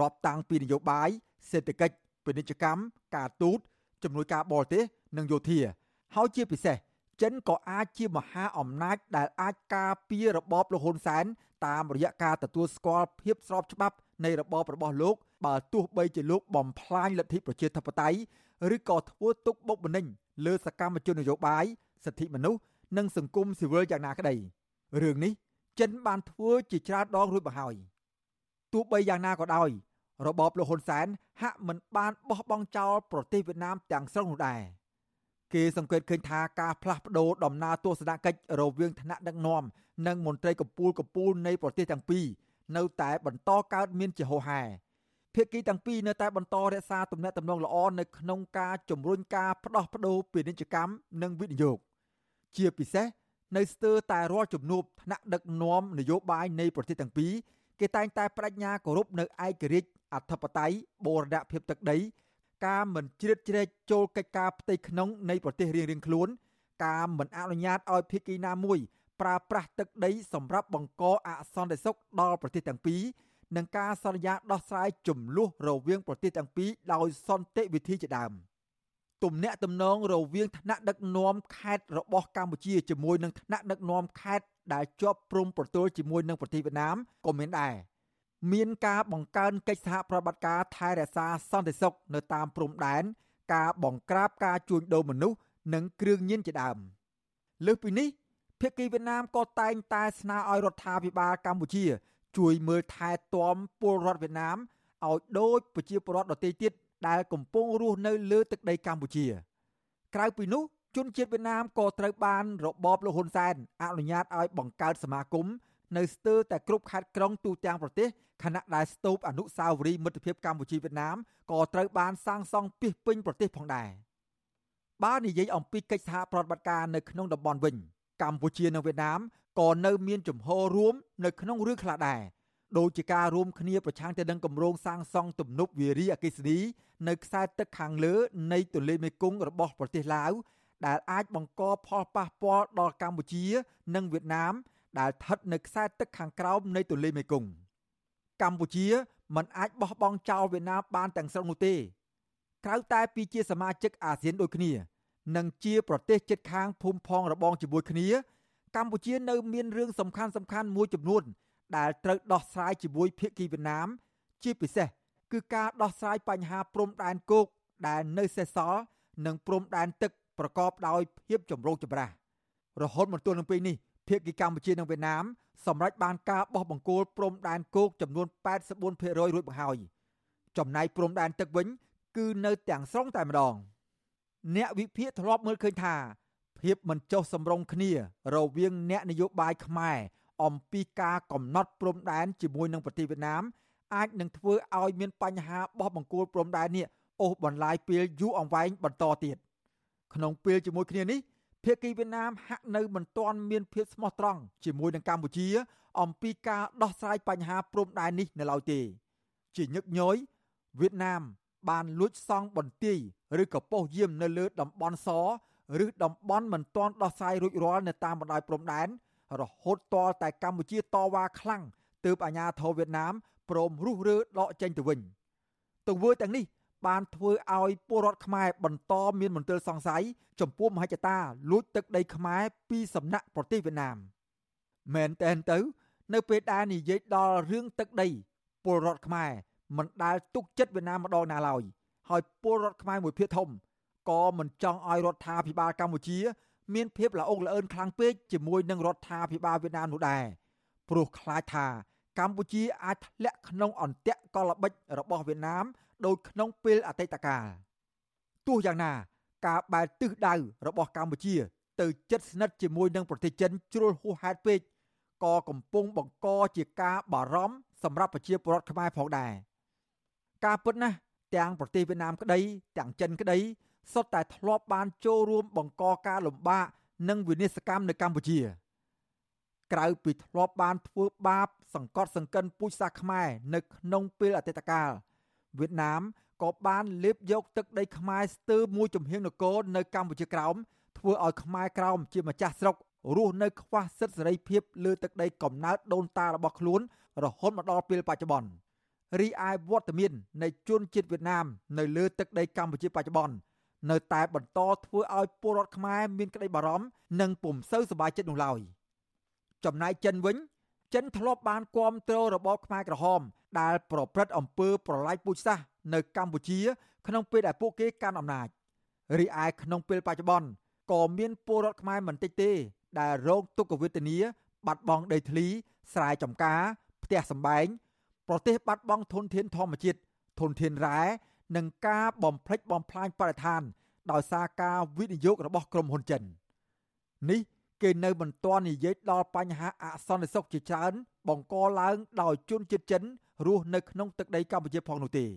រាប់តាំងពីនយោបាយសេដ្ឋកិច្ចពាណិជ្ជកម្មការទូតជំនួយការបរទេសនិងយោធាហើយជាពិសេសចិនក៏អាចជាមហាអំណាចដែលអាចការពាររបបលហ៊ុនសែនតាមរយៈការទទួលស្គាល់ភាពស្របច្បាប់នៃរបបរបស់លោកបើទោះបីជាលោកបំផ្លាញលទ្ធិប្រជាធិបតេយ្យឬក៏ធ្វើទុកបុកម្នេញលើសកម្មជននយោបាយសិទ្ធិមនុស្សនិងសង្គមស៊ីវិលយ៉ាងណាក្តីរឿងនេះចិនបានធ្វើជាច្រើនដងរួចមកហើយ ទោះបីយ៉ាងណាក៏ដោយរបបលោកហ៊ុនសែនហាក់មិនបានបោះបង់ចោលប្រទេសវៀតណាមទាំងស្រុងនោះដែរគេសង្កេតឃើញថាការផ្លាស់ប្ដូរដំណើរទស្សនកិច្ចរវាងថ្នាក់ដឹកនាំនិងមន្ត្រីកម្ពុជាកម្ពុជានៃប្រទេសទាំងពីរនៅតែបន្តកើតមានជាហូរហែភាគីទាំងពីរនៅតែបន្តរក្សាទំនាក់ទំនងល្អនៅក្នុងការជំរុញការផ្ដោះប្ដូរពាណិជ្ជកម្មនិងវិនិយោគជាពិសេសនៅស្ទើរតែរាល់ជំនួបថ្នាក់ដឹកនាំនយោបាយនៃប្រទេសទាំងពីរ គេតែងតែបដិញ្ញាគោរពនៅឯករាជ្យអធិបតេយ្យបូរណភាពទឹកដី ការមិនជ្រៀតជ្រែកចូលកិច្ចការផ្ទៃក្នុងនៃប្រទេសរៀងៗខ្លួន ការមិនអនុញ្ញាតឲ្យភាគីណាមួយប្រើប្រាស់ទឹកដីសម្រាប់បង្កអសន្តិសុខដល់ប្រទេសទាំងពីរនិងការសន្យាដោះស្រាយចំនួនរវាងប្រទេសទាំងពីរដោយសន្តិវិធីជាដើម ទំនាក់ទំនងរវាងថ្នាក់ដឹកនាំខេត្តរបស់កម្ពុជាជាមួយនឹងថ្នាក់ដឹកនាំខេត្តដែលជាប់ព្រំប្រទល់ជាមួយនឹងប្រទេសវៀតណាមក៏មានដែរមានការបង្កើនកិច្ចសហប្រតិបត្តិការថែរក្សាសន្តិសុខនៅតាមព្រំដែនការបង្ក្រាបការជួញដូរមនុស្សនិងគ្រឿងញៀនជាដើមលើសពីនេះភាគីវៀតណាមក៏តែងតែស្នើឲ្យរដ្ឋាភិបាលកម្ពុជា ជួយមើលថែទាំពលរដ្ឋវៀតណាមឲ្យដូចប្រជាពលរដ្ឋដទៃទៀត ដែលកំពុងរស់នៅលើទឹកដីកម្ពុជា ក្រៅពីនោះជនជាតិវៀតណាមក៏ត្រូវបានរបបលោកហ៊ុនសែនអនុញ្ញាតឲ្យបង្កើតសមាគមនៅស្ទើរតែគ្រប់ខេត្តក្រុងទូទាំងប្រទេសខណៈដែលស្ទូបអនុស្សាវរីយ៍មិត្តភាពកម្ពុជាវៀតណាមក៏ត្រូវបានសាងសង់ពាសពេញប្រទេសផងដែរបើនិយាយអំពីកិច្ចសហប្រតិបត្តិការនៅក្នុងតំបន់វិញកម្ពុជានិងវៀតណាមក៏នៅមានជំហររួមនៅក្នុងរឿងខ្លះដែរ ដូចជាការរួមគ្នាប្រឆាំងទៅនឹងគម្រោងសាងសង់ទំនប់វារីអគ្គិសនីនៅខ្សែទឹកខាងលើនៃទន្លេមេគង្គរបស់ប្រទេសឡាវដែលអាចបង្កផលប៉ះពាល់ដល់កម្ពុជា និងវៀតណាម ដែលស្ថិតនៅខ្សែទឹកខាងក្រោមនៃទន្លេមេគង្គកម្ពុជាមិនអាចបោះបង់ចោលវៀតណាមបានទាំងស្រុងនោះទេក្រៅតែពីជាសមាជិកអាស៊ានដូចគ្នា និងជាប្រទេសជិតខាងភូមិផងរបងជាមួយគ្នា កម្ពុជានៅមានរឿងសំខាន់សំខាន់មួយចំនួន ដែលត្រូវដោះស្រាយជាមួយភាគីវៀតណាម ជាពិសេសគឺការដោះស្រាយបញ្ហាព្រំដែនគោកដែលនៅសេសសល់និងព្រំដែនទឹកប្រកបដោយភាពចម្រូងចម្រាសរហូតមកទល់នឹងពេលនេះភាគីកម្ពុជានិងវៀតណាមសម្រេចបានការបោះបង្គោលព្រំដែនគោកចំនួន84%រួចមកហើយចំណែកព្រំដែនទឹកវិញ គឺនៅទាំងស្រុងតែម្ដង អ្នកវិភាគធ្លាប់មើលឃើញថាភាពមិនចុះសម្រុងគ្នា រវាងអ្នកនយោបាយខ្មែរ អំពីការកំណត់ព្រំដែនជាមួយនឹងប្រទេសវៀតណាមអាចនឹងធ្វើឲ្យមានបញ្ហាបោះបង្គោលព្រំដែននេះអូសបន្លាយពេលយូរអង្វែងបន្តទៀតក្នុងពេលជាមួយគ្នានេះភាគីវៀតណាមហាក់នៅមិនទាន់មានភាពស្មោះត្រង់ជាមួយនឹងកម្ពុជា អំពីការដោះស្រាយបញ្ហាព្រំដែននេះនៅឡើយទេ ជាញឹកញយវៀតណាម បានលួចសង់បន្ទាយឬក៏ប៉ុស្តិ៍យាមនៅលើតំបន់សឬតំបន់មិនទាន់ដោះស្រាយរួចរាល់នៅតាមបណ្ដោយព្រំដែន រហូតតតែកម្ពុជាតវ៉ាខ្លាំងទើបអាញាធរវៀតណាមព្រមរុះរើដកចេញទៅវិញទង្វើទាំងនេះបានធ្វើឲ្យពលរដ្ឋខ្មែរបន្តមានមន្ទិលសង្ស័យចំពោះមហិច្ឆតាលួចទឹកដីខ្មែរពីសំណាក់ប្រទេសវៀតណាមមែនតែនទៅ នៅពេលដែលនិយាយដល់រឿងទឹកដីពលរដ្ឋខ្មែរមិនដែលទុកចិត្តវៀតណាមម្ដងណាឡើយហើយពលរដ្ឋខ្មែរមួយភាគធំក៏មិនចង់ឲ្យរដ្ឋាភិបាលកម្ពុជា មានភាពល្អអុកល្អឿនខ្លាំងពេកជាមួយនឹងរដ្ឋាភិបាលវៀតណាមនោះដែរព្រោះខ្លាចថាកម្ពុជាអាចធ្លាក់ក្នុងអន្ទាក់កលល្បិចរបស់វៀតណាមដូចក្នុងពេលអតីតកាលទោះយ៉ាងណាការបែរទិសដៅរបស់កម្ពុជា ទៅជិតស្និទ្ធជាមួយនឹងប្រទេសចិនជ្រុលហួសហេតុពេកក៏កំពុងបង្កជាការបារម្ភសម្រាប់ប្រជាពលរដ្ឋខ្មែរផងដែរការពិតណាស់ទាំងប្រទេសវៀតណាមក្តីទាំងចិនក្តី សុទ្ធតែធ្លាប់បានចូលរួមបង្កការលំបាកនិងវិនិស្សកម្មនៅកម្ពុជាក្រៅពីធ្លាប់បានធ្វើបាប សង្កត់សង្កិនពូជសាសន៍ខ្មែរនៅក្នុងពេលអតីតកាលវៀតណាមក៏បានលេបយកទឹកដីខ្មែរស្ទើរមួយចំហៀងនគរនៅកម្ពុជាក្រោមធ្វើឲ្យខ្មែរក្រោមជាម្ចាស់ស្រុករស់នៅខ្វះសិទ្ធិសេរីភាពលើទឹកដីកំណើតដូនតារបស់ខ្លួន រហូតមកដល់ពេលបច្ចុប្បន្នរីឯវត្តមាននៃជនជាតិវៀតណាមនៅលើទឹកដីកម្ពុជាបច្ចុប្បន្ន នៅតែបន្តធ្វើឲ្យពលរដ្ឋខ្មែរមានក្តីបារម្ភនិងពុំសូវសប្បាយចិត្តនោះឡើយចំណែកចិនវិញចិនធ្លាប់បានគ្រប់គ្រងរបបខ្មែរក្រហម ដែលប្រព្រឹត្តអំពើប្រល័យពូជសាសន៍នៅកម្ពុជា ក្នុងពេលដែលពួកគេកាន់អំណាចរីឯក្នុងពេលបច្ចុប្បន្នក៏មានពលរដ្ឋខ្មែរមិនតិចទេ ដែលរងទុក្ខវេទនា បាត់បង់ដីធ្លីស្រែចម្ការ ផ្ទះសម្បែងប្រទេសបាត់បង់ធនធានធម្មជាតិធនធានរ៉ែ និងការបំផ្លិចបំផ្លាញបរិស្ថាន ដោយសារការវិនិយោគរបស់ក្រុមហ៊ុនចិននេះគេនៅមិនទាន់និយាយដល់បញ្ហាអសន្តិសុខជាច្រើនបង្កឡើងដោយជនជាតិចិនរស់នៅក្នុងទឹកដីកម្ពុជាផងនោះទេរ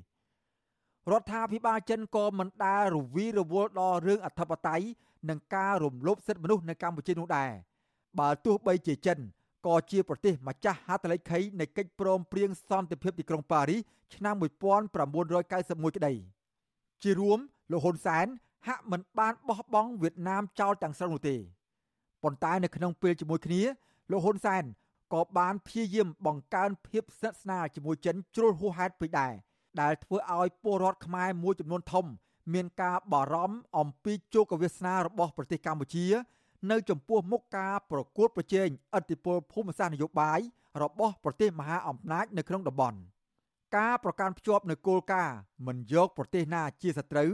ដ្ឋាភិបាលចិនក៏មិនដែលរវីរវល់ដល់រឿងអធិបតេយ្យនិងការរំលោភសិទ្ធិមនុស្សនៅកម្ពុជានោះដែរបើទោះបីជាចិន ក៏ជាប្រទេសម្ចាស់ហត្ថលេខីនៃកិច្ចព្រមព្រៀងសន្តិភាពទីក្រុងប៉ារីសឆ្នាំ1991ក្តីជារួមលោកហ៊ុនសែនហាក់មិនបានបោះបង់វៀតណាមចោលទាំងស្រុងនោះទេប៉ុន្តែនៅក្នុងពេលជាមួយគ្នាលោកហ៊ុនសែនក៏បានព្យាយាមបង្កើនភាពស្និទ្ធស្នាលជាមួយចិនជ្រុលហួសហេតុពេកដែរដែលធ្វើឲ្យពលរដ្ឋខ្មែរមួយចំនួនធំ មានការបារម្ភអំពីជោគវាសនារបស់ប្រទេសកម្ពុជា នៅចំពោះមុខការប្រកួតប្រជែងឥទ្ធិពលភូមិសាស្ត្រនយោបាយរបស់ប្រទេសមហាអំណាចនៅក្នុងតំបន់ការប្រកាន់ភ្ជាប់នៅគោលការណ៍មិនយកប្រទេសណាជាសត្រូវ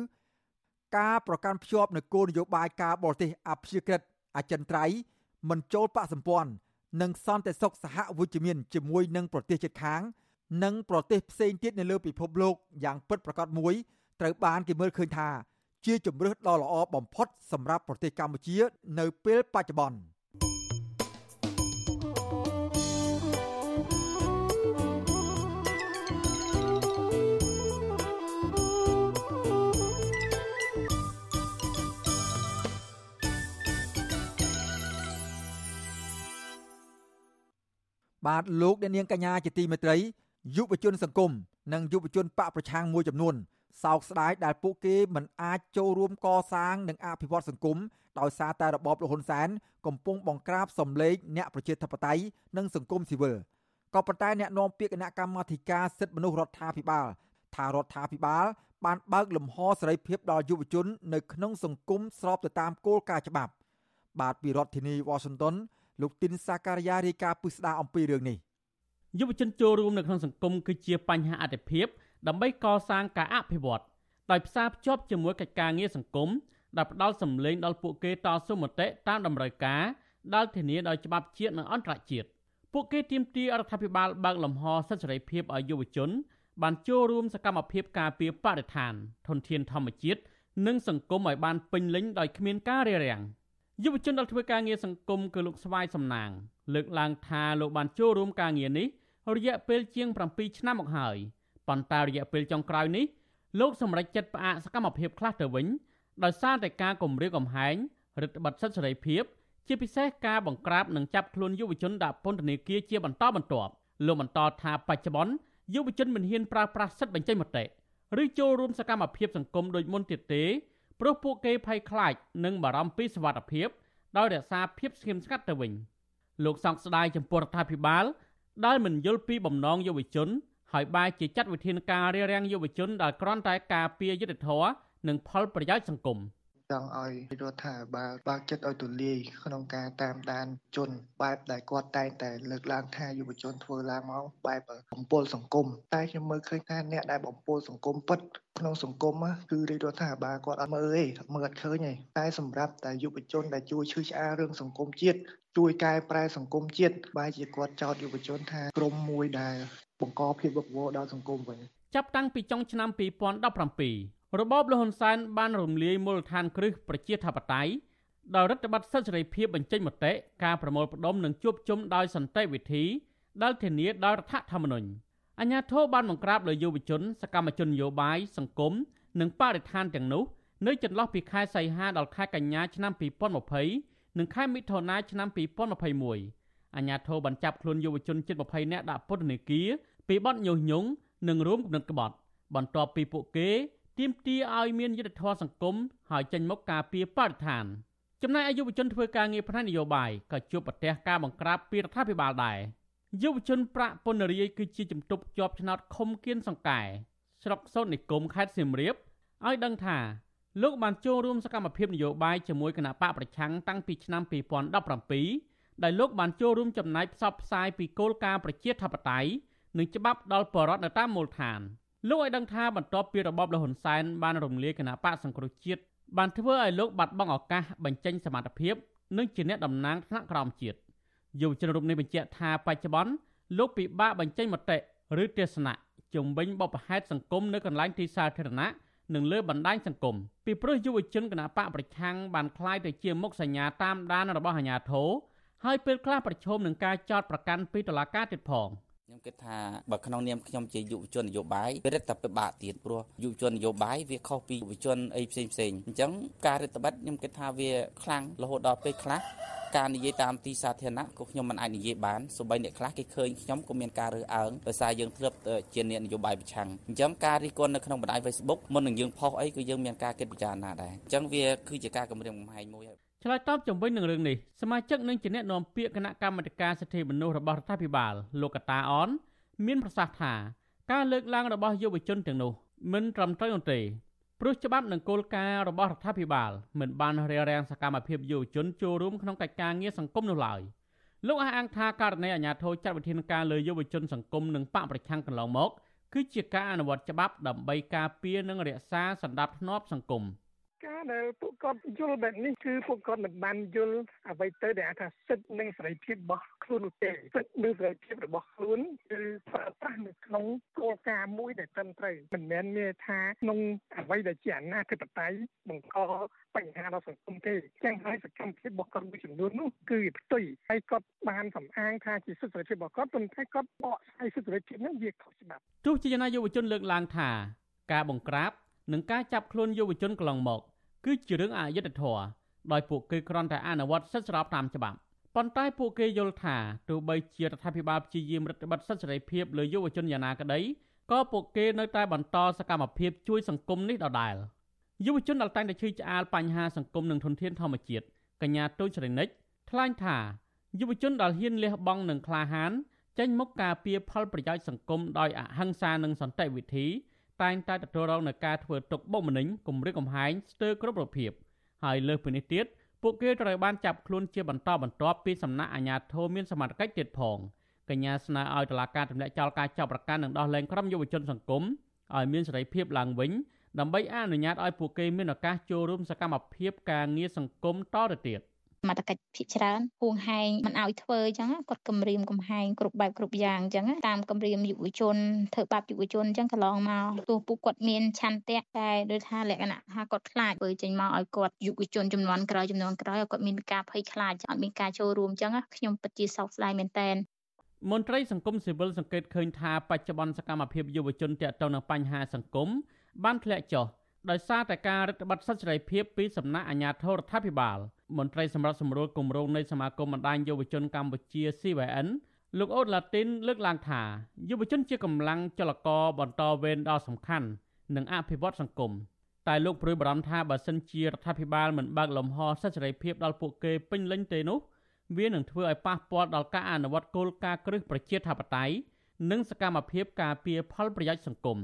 ការប្រកាន់ភ្ជាប់នៅគោលនយោបាយការបរទេសអព្យាក្រឹតអចិន្ត្រៃយ៍មិនចូលបកសម្ព័ន្ធនិងសន្តិសុខសហវិជ្ជមានជាមួយនឹងប្រទេសជិតខាង និងប្រទេសផ្សេងទៀតនៅលើពិភពលោកយ៉ាងពិតប្រាកដមួយត្រូវបានគេមើលឃើញថា ជាជំរើសដ៏ល្អបំផុតសម្រាប់ប្រទេសកម្ពុជា នៅពេលបច្ចុប្បន្នបាទលោកអ្នកនាងកញ្ញាជាទីមេត្រីយុវជនសង្គមនិងយុវជនបកប្រឆាំងមួយចំនួន សោកស្ដាយដែលពួកគេមិនអាចចូលរួមកសាងនិងអភិវឌ្ឍសង្គមដោយសារតែរបបលហ៊ុនសែនកំពុងបង្ក្រាបសម្លេងអ្នកប្រជាធិបតេយ្យនិងសង្គមស៊ីវិលក៏ប៉ុន្តែអ្នកនាំពាក្យគណៈកម្មាធិការសិទ្ធិមនុស្សរដ្ឋាភិបាលថារដ្ឋាភិបាលបានបើកលំហសេរីភាពដល់យុវជន នៅក្នុងសង្គមស្របទៅតាមគោលការណ៍ច្បាប់ បាទពីរដ្ឋធានី Washington លោកទីនសាការីយ៉ារាយការណ៍ពិស្ដារអំពីរឿងនេះយុវជនចូលរួមនៅក្នុងសង្គមគឺជាបញ្ហាអតិភិប ដើម្បីកសាងការអភិវឌ្ឍដោយផ្សារភ្ជាប់ជាមួយកិច្ចការងារសង្គមដែលផ្ដល់សម្លេងដល់ពួកគេតស៊ូមតិតាមតម្រូវការដែលធានាដោយច្បាប់ជាតិនិងអន្តរជាតិពួកគេទាមទាររដ្ឋាភិបាលបើកលំហសិទ្ធិសេរីភាពឲ្យយុវជន បានចូលរួមសកម្មភាពការពារបរិស្ថាន ធនធានធម្មជាតិនិងសង្គមឲ្យបានពេញលេញដោយគ្មានការរារាំង។យុវជនដែលធ្វើការងារសង្គមគឺលោកស្វាយសំណាង លើកឡើងថាលោកបានចូលរួមការងារនេះរយៈពេលជាង7ឆ្នាំមកហើយ ប៉ុន្តែរយៈពេលចុងក្រោយនេះលោកសម្រេចចិត្តផ្អាកសកម្មភាពខ្លះទៅវិញដោយសារតែការគំរាមកំហែងរដ្ឋបတ်សិទ្ធិសេរីភាព ជាពិសេសការបង្ក្រាបនិងចាប់ខ្លួនយុវជនដាក់ពន្ធនាគារជាបន្តបន្ទាប់លោកបន្តថាបច្ចុប្បន្នយុវជនមិនហ៊ានប្រើប្រាស់សិទ្ធិបញ្ចេញមតិឬចូលរួមសកម្មភាពសង្គមដូចមុនទៀតទេព្រោះពួកគេភ័យខ្លាចនិងបារម្ភពីសុវត្ថិភាពដោយរក្សាភាពស្ងៀមស្ងាត់ទៅវិញលោកសង្កស្ដាយចំពោះរដ្ឋាភិបាលដែលមិនយល់ពីបំណងយុវជន ហើយបែរជាចាត់វិធានការរារាំងយុវជនដែលគ្រាន់តែការពារយុត្តិធម៌និងផលប្រយោជន៍សង្គម។ចង់ឲ្យរដ្ឋាភិបាលបើកចិត្តឲ្យទូលាយក្នុងការតាមដានជនបែបដែលគាត់តែងតែលើកឡើងថាយុវជនធ្វើឡើងមកបែបបំពល់សង្គមតែខ្ញុំមើលឃើញថាអ្នកដែលបំពល់សង្គមពិតក្នុងសង្គមគឺរាជរដ្ឋាភិបាលគាត់អត់មើលទេមើលអត់ឃើញទេតែសម្រាប់តែយុវជនដែលជួយឈឺឆ្អាលរឿងសង្គមជាតិជួយកែប្រែសង្គមជាតិបែរជាគាត់ចោទយុវជនថាក្រុមមួយដែល បង្កភាពវឹកវរដល់សង្គមវិញចាប់តាំងពីចុងឆ្នាំ2017របបលហ៊ុនសែនបានរំលាយមូលដ្ឋានគ្រឹះប្រជាធិបតេយ្យដោយរដ្ឋបတ်សិទ្ធិសេរីភាពបញ្ចេញមតិការប្រមូលផ្ដុំនិងជួបជុំដោយសន្តិវិធីដែលធានាដោយរដ្ឋធម្មនុញ្ញអញ្ញាធិបបានបង្ក្រាបលើយុវជន សកម្មជននយោបាយសង្គមនិងបរិស្ថានទាំងនោះនៅចន្លោះពីខែសីហាដល់ខែកញ្ញាឆ្នាំ2020និងខែមិថុនាឆ្នាំ2021អញ្ញាធិបបានចាប់ខ្លួនយុវជនជិត20នាក់ដាក់ពន្ធនាគារ ពីបទញុះញង់និងរួមគំនិតក្បត់ បន្ទាប់ពីពួកគេទាមទារឲ្យមានយុត្តិធម៌សង្គមហើយចេញមកការពារបរិស្ថានចំណែកឯយុវជនធ្វើការងារផ្នែកនយោបាយក៏ជួបប្រទះការបង្ក្រាបពីរដ្ឋាភិបាលដែរយុវជនប្រាក់ពន្ធរាយគឺជាជំទប់ជាប់ឆ្នោតខុំគៀនសង្កែស្រុកសូត្រនិគមខេត្តសៀមរាបឲ្យដឹងថាលោកបានចូលរួមសកម្មភាពនយោបាយជាមួយគណៈបកប្រឆាំងតាំងពីឆ្នាំ2017ដែលលោកបានចូលរួមចំណាយផ្សព្វផ្សាយពីគោលការណ៍ប្រជាធិបតេយ្យ និងច្បាប់ដល់ប្រជាពលរដ្ឋនៅតាមមូលដ្ឋាន។លោកឲ្យដឹងថាបន្ទាប់ពីរបបលហ៊ុនសែនបានរំលាយគណៈបកសង្គ្រោះជាតិបានធ្វើឲ្យលោកបាត់បង់ឱកាសបញ្ចេញសមត្ថភាពនិងជាអ្នកតំណាងថ្នាក់ក្រោមជាតិ យុវជនរូបនេះបញ្ជាក់ថាបច្ចុប្បន្នលោកពិបាកបញ្ចេញមតិឬទស្សនៈជំវិញបបផែតសង្គមនៅកន្លែងទីសាធារណៈនិងលើបណ្ដាញសង្គមពីព្រោះយុវជនគណបកប្រឆាំងបានคล้ายទៅជាមុខសញ្ញាតាមដានរបស់អាជ្ញាធរហើយពេលខ្លះប្រឈមនឹងការចោទប្រកាន់ពីតុលាការទៀតផង ខ្ញុំគិតថាបើក្នុងនាមខ្ញុំជាយុវជននយោបាយវារឹតតែពិបាកទៀតព្រោះយុវជននយោបាយវាខុសពីយុវជនអីផ្សេងផ្សេងអញ្ចឹងការរដ្ឋបတ်ខ្ញុំគិតថាវាខ្លាំងរហូតដល់ពេលខ្លះការនិយាយតាមទីសាធារណៈក៏ខ្ញុំមិនអាចនិយាយបានសូម្បីអ្នកខ្លះគេឃើញខ្ញុំក៏មានការរើសអើងដោយសារយើងធ្លាប់ជាអ្នកនយោបាយប្រឆាំងអញ្ចឹងការរិះគន់នៅក្នុងបណ្ដាញ Facebook មុននឹងយើងផុសអីគឺយើងមានការគិតពិចារណាដែរអញ្ចឹងវាគឺជាការគម្រាមកំហែងមួយហើយ ឆ្លើយតបជំវិញនឹងរឿងនេះសមាជិកនឹងជាអ្នកនាំពាក្យគណៈកម្មាធិការសិទ្ធិមនុស្សរបស់រដ្ឋាភិបាលលោកកតាអន មានប្រសាសន៍ថាការលើកឡើងរបស់យុវជនទាំងនោះមិនត្រឹមត្រូវនោះទេព្រោះច្បាប់និងគោលការណ៍របស់រដ្ឋាភិបាលមិនបានរារាំងសកម្មភាពយុវជនចូលរួមក្នុងកិច្ចការងារសង្គមនោះឡើយលោកអះអាងថាករណីអាជ្ញាធរចាត់វិធានការលើយុវជនសង្គមនិងបកប្រឆាំងកន្លងមកគឺជាការអនុវត្តច្បាប់ដើម្បីការពារនិងរក្សាសន្តិភាពសង្គម។ ការដែលពួកគាត់យល់បែបនេះគឺពួកគាត់មិនបានយល់អ្វីទៅដែលថាសិទ្ធិនិងសេរីភាពរបស់ខ្លួននោះទេសិទ្ធិនិងសេរីភាពរបស់ខ្លួនគឺប្រើប្រាស់នៅក្នុងគោលការណ៍មួយដែលត្រឹមត្រូវមិនមែនមានថាក្នុងអ្វីដែលជាអនាធិបតេយ្យបង្កបញ្ហាដល់សង្គមទេចឹងហើយសកម្មភាពរបស់គាត់មួយចំនួននោះគឺផ្ទុយហើយគាត់បានសំអាងថាជាសិទ្ធិសេរីភាពរបស់គាត់ប៉ុន្តែគាត់បកស្រាយសិទ្ធិសេរីភាពនោះវាខុសច្បាប់ទោះជាយ៉ាងណាយុវជនលើកឡើងថាការបង្ក្រាបនិងការចាប់ខ្លួនយុវជនកន្លងមក គឺជារឿងអយុត្តិធម៌ដោយពួកគេគ្រាន់តែអនុវត្តសិទ្ធិស្របតាមច្បាប់ប៉ុន្តែពួកគេយល់ថាទោះបីជារដ្ឋាភិបាលព្យាយាមរដ្ឋបတ်សិទ្ធិសេរីភាពលើយុវជនយ៉ាងណាក្តីក៏ពួកគេនៅតែបន្តសកម្មភាពជួយសង្គមនេះដដែលយុវជនដែលតែងតែឈឺឆ្អាលបញ្ហាសង្គមនិងធនធានធម្មជាតិកញ្ញាទូចសេរីនិចថ្លែងថាយុវជនដែលហ៊ានលះបង់និងក្លាហានចេញមុខការពារផលប្រយោជន៍សង្គមដោយអហិង្សានិងសន្តិវិធី តែងតែទទួលរងនឹងការធ្វើទុកបុកម្នេញគំរាមកំហែងស្ទើរគ្រប់រូបភាពហើយលើសពីនេះទៀតពួកគេត្រូវបានចាប់ខ្លួនជាបន្តបន្ទាប់ពីសំណាក់អាជ្ញាធរមានសមត្ថកិច្ចទៀតផងកញ្ញាស្នើឲ្យតុលាការទម្លាក់ចោលការចាប់ប្រកាន់និងដោះលែងក្រុមយុវជនសង្គមឲ្យមានសេរីភាពឡើងវិញដើម្បីអនុញ្ញាតឲ្យពួកគេមានឱកាសចូលរួមសកម្មភាពការងារសង្គមតទៅទៀត សមត្ថកិច្ចភិកច្រើនហួងហែងមិនឲ្យធ្វើអញ្ចឹងគាត់គម្រាមកំហែងគ្រប់បែបគ្រប់យ៉ាងអញ្ចឹងតាមគម្រាមយុវជនធ្វើបាបយុវជនអញ្ចឹងកន្លងមកទោះពួកគាត់មានឆន្ទៈតែដូចថាលក្ខណៈថាគាត់ខ្លាចធ្វើចេញមកឲ្យគាត់យុវជនចំនួនក្រោយចំនួនក្រោយឲ្យគាត់មានការភ័យខ្លាចអត់មានការចូលរួមអញ្ចឹងខ្ញុំពិតជាសោកស្ដាយមែនតើមន្ត្រីសង្គមស៊ីវិលសង្កេតឃើញថាបច្ចុប្បន្នសកម្មភាពយុវជនទាក់ទងនឹងបញ្ហាសង្គមបានធ្លាក់ចុះដោយសារតែការរដ្ឋបတ်សិទ្ធិសេរីភាពពីសំណាក់អាជ្ញាធររដ្ឋាភិបាល មន្ត្រីសម្រាប់សម្រួលគម្រោងនៃសមាគមបណ្ដាញយុវជនកម្ពុជា CYN លោកអូតឡាទីនលើកឡើងថាយុវជនជាកម្លាំងចលករបន្តវេនដ៏សំខាន់និងអភិវឌ្ឍសង្គមតែលោកព្រួយបារម្ភថាបើសិនជារដ្ឋាភិបាលមិនបើកលំហសិទ្ធិសេរីភាពដល់ពួកគេពេញលេញទេនោះវានឹងធ្វើឲ្យប៉ះពាល់ដល់ការអនុវត្តគោលការណ៍គ្រឹះប្រជាធិបតេយ្យនិងសកម្មភាពការពារផលប្រយោជន៍សង្គម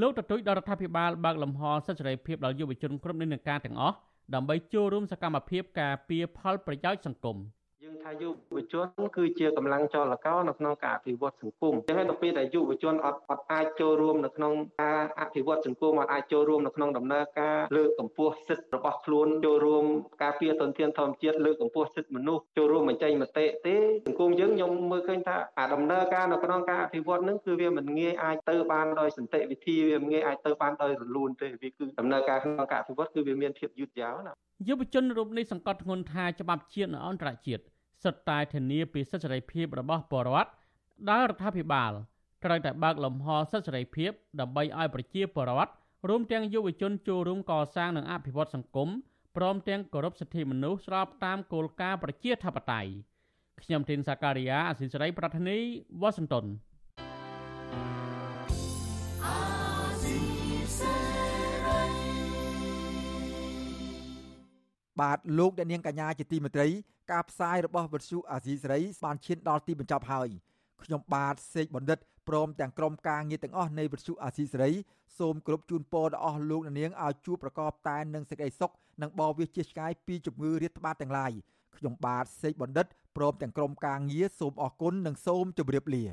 លោកទទូចដល់រដ្ឋាភិបាលបើកលំហសិទ្ធិសេរីភាពដល់យុវជនគ្រប់និន្នាការទាំងអស់ ដើម្បីចូលរួមសកម្មភាពការពារផលប្រយោជន៍សង្គម។យើង ថាយុវជនគឺជាកម្លាំងចលករនៅក្នុងការអភិវឌ្ឍសង្គមចឹងហើយដល់ពេលដែលយុវជនអត់អត់អាចចូលរួមនៅក្នុងការអភិវឌ្ឍសង្គមអត់អាចចូលរួមនៅក្នុងដំណើរការលើកកម្ពស់សិទ្ធិរបស់ខ្លួនចូលរួមការពារធនធានធម្មជាតិលើកកម្ពស់សិទ្ធិមនុស្សចូលរួមបញ្ចេញមតិទេសង្គមយើងខ្ញុំមើលឃើញថាអាដំណើរការនៅក្នុងការអភិវឌ្ឍនឹងគឺវាមិនងាយអាចទៅបានដោយសន្តិវិធីវាមិនងាយអាចទៅបានដោយរលូនទេវាគឺដំណើរការក្នុងការអភិវឌ្ឍគឺវាមានភាពយឺតយ៉ាវណាយុវជនរូបនេះសង្កត់ធ្ងន់ថាច្បាប់ជាតិនិងអន្តរជាតិ សុទ្ធតែធានាពីសិទ្ធិសេរីភាពរបស់ពលរដ្ឋដែលរដ្ឋាភិបាលត្រូវតែបើកលំហសិទ្ធិសេរីភាពដើម្បីឲ្យប្រជាពលរដ្ឋរួមទាំងយុវជនចូលរួមកសាងនិងអភិវឌ្ឍសង្គមព្រមទាំងគោរពសិទ្ធិមនុស្សស្របតាមគោលការណ៍ប្រជាធិបតេយ្យខ្ញុំទីនសាការីយ៉ាអសិលសេរីប្រធានីវ៉ាស៊ីនតោន បាទលោកអ្នកនាងកញ្ញាជាទីមេត្រីការផ្សាយរបស់វិទ្យុអាស៊ីសេរីបានឈានដល់ទីបញ្ចប់ហើយខ្ញុំបាទសេកបណ្ឌិតព្រមទាំងក្រុមការងារទាំងអស់នៃវិទ្យុអាស៊ីសេរីសូមគោរពជូនពរដល់អស់លោកអ្នកនាងឲ្យជួបប្រកបតែនឹងសេចក្តីសុខនិងបរិវាជាឆ្ងាយពីជំងឺរាតត្បាតទាំងឡាយខ្ញុំបាទសេកបណ្ឌិតព្រមទាំងក្រុមការងារសូមអរគុណនិងសូមជម្រាបលា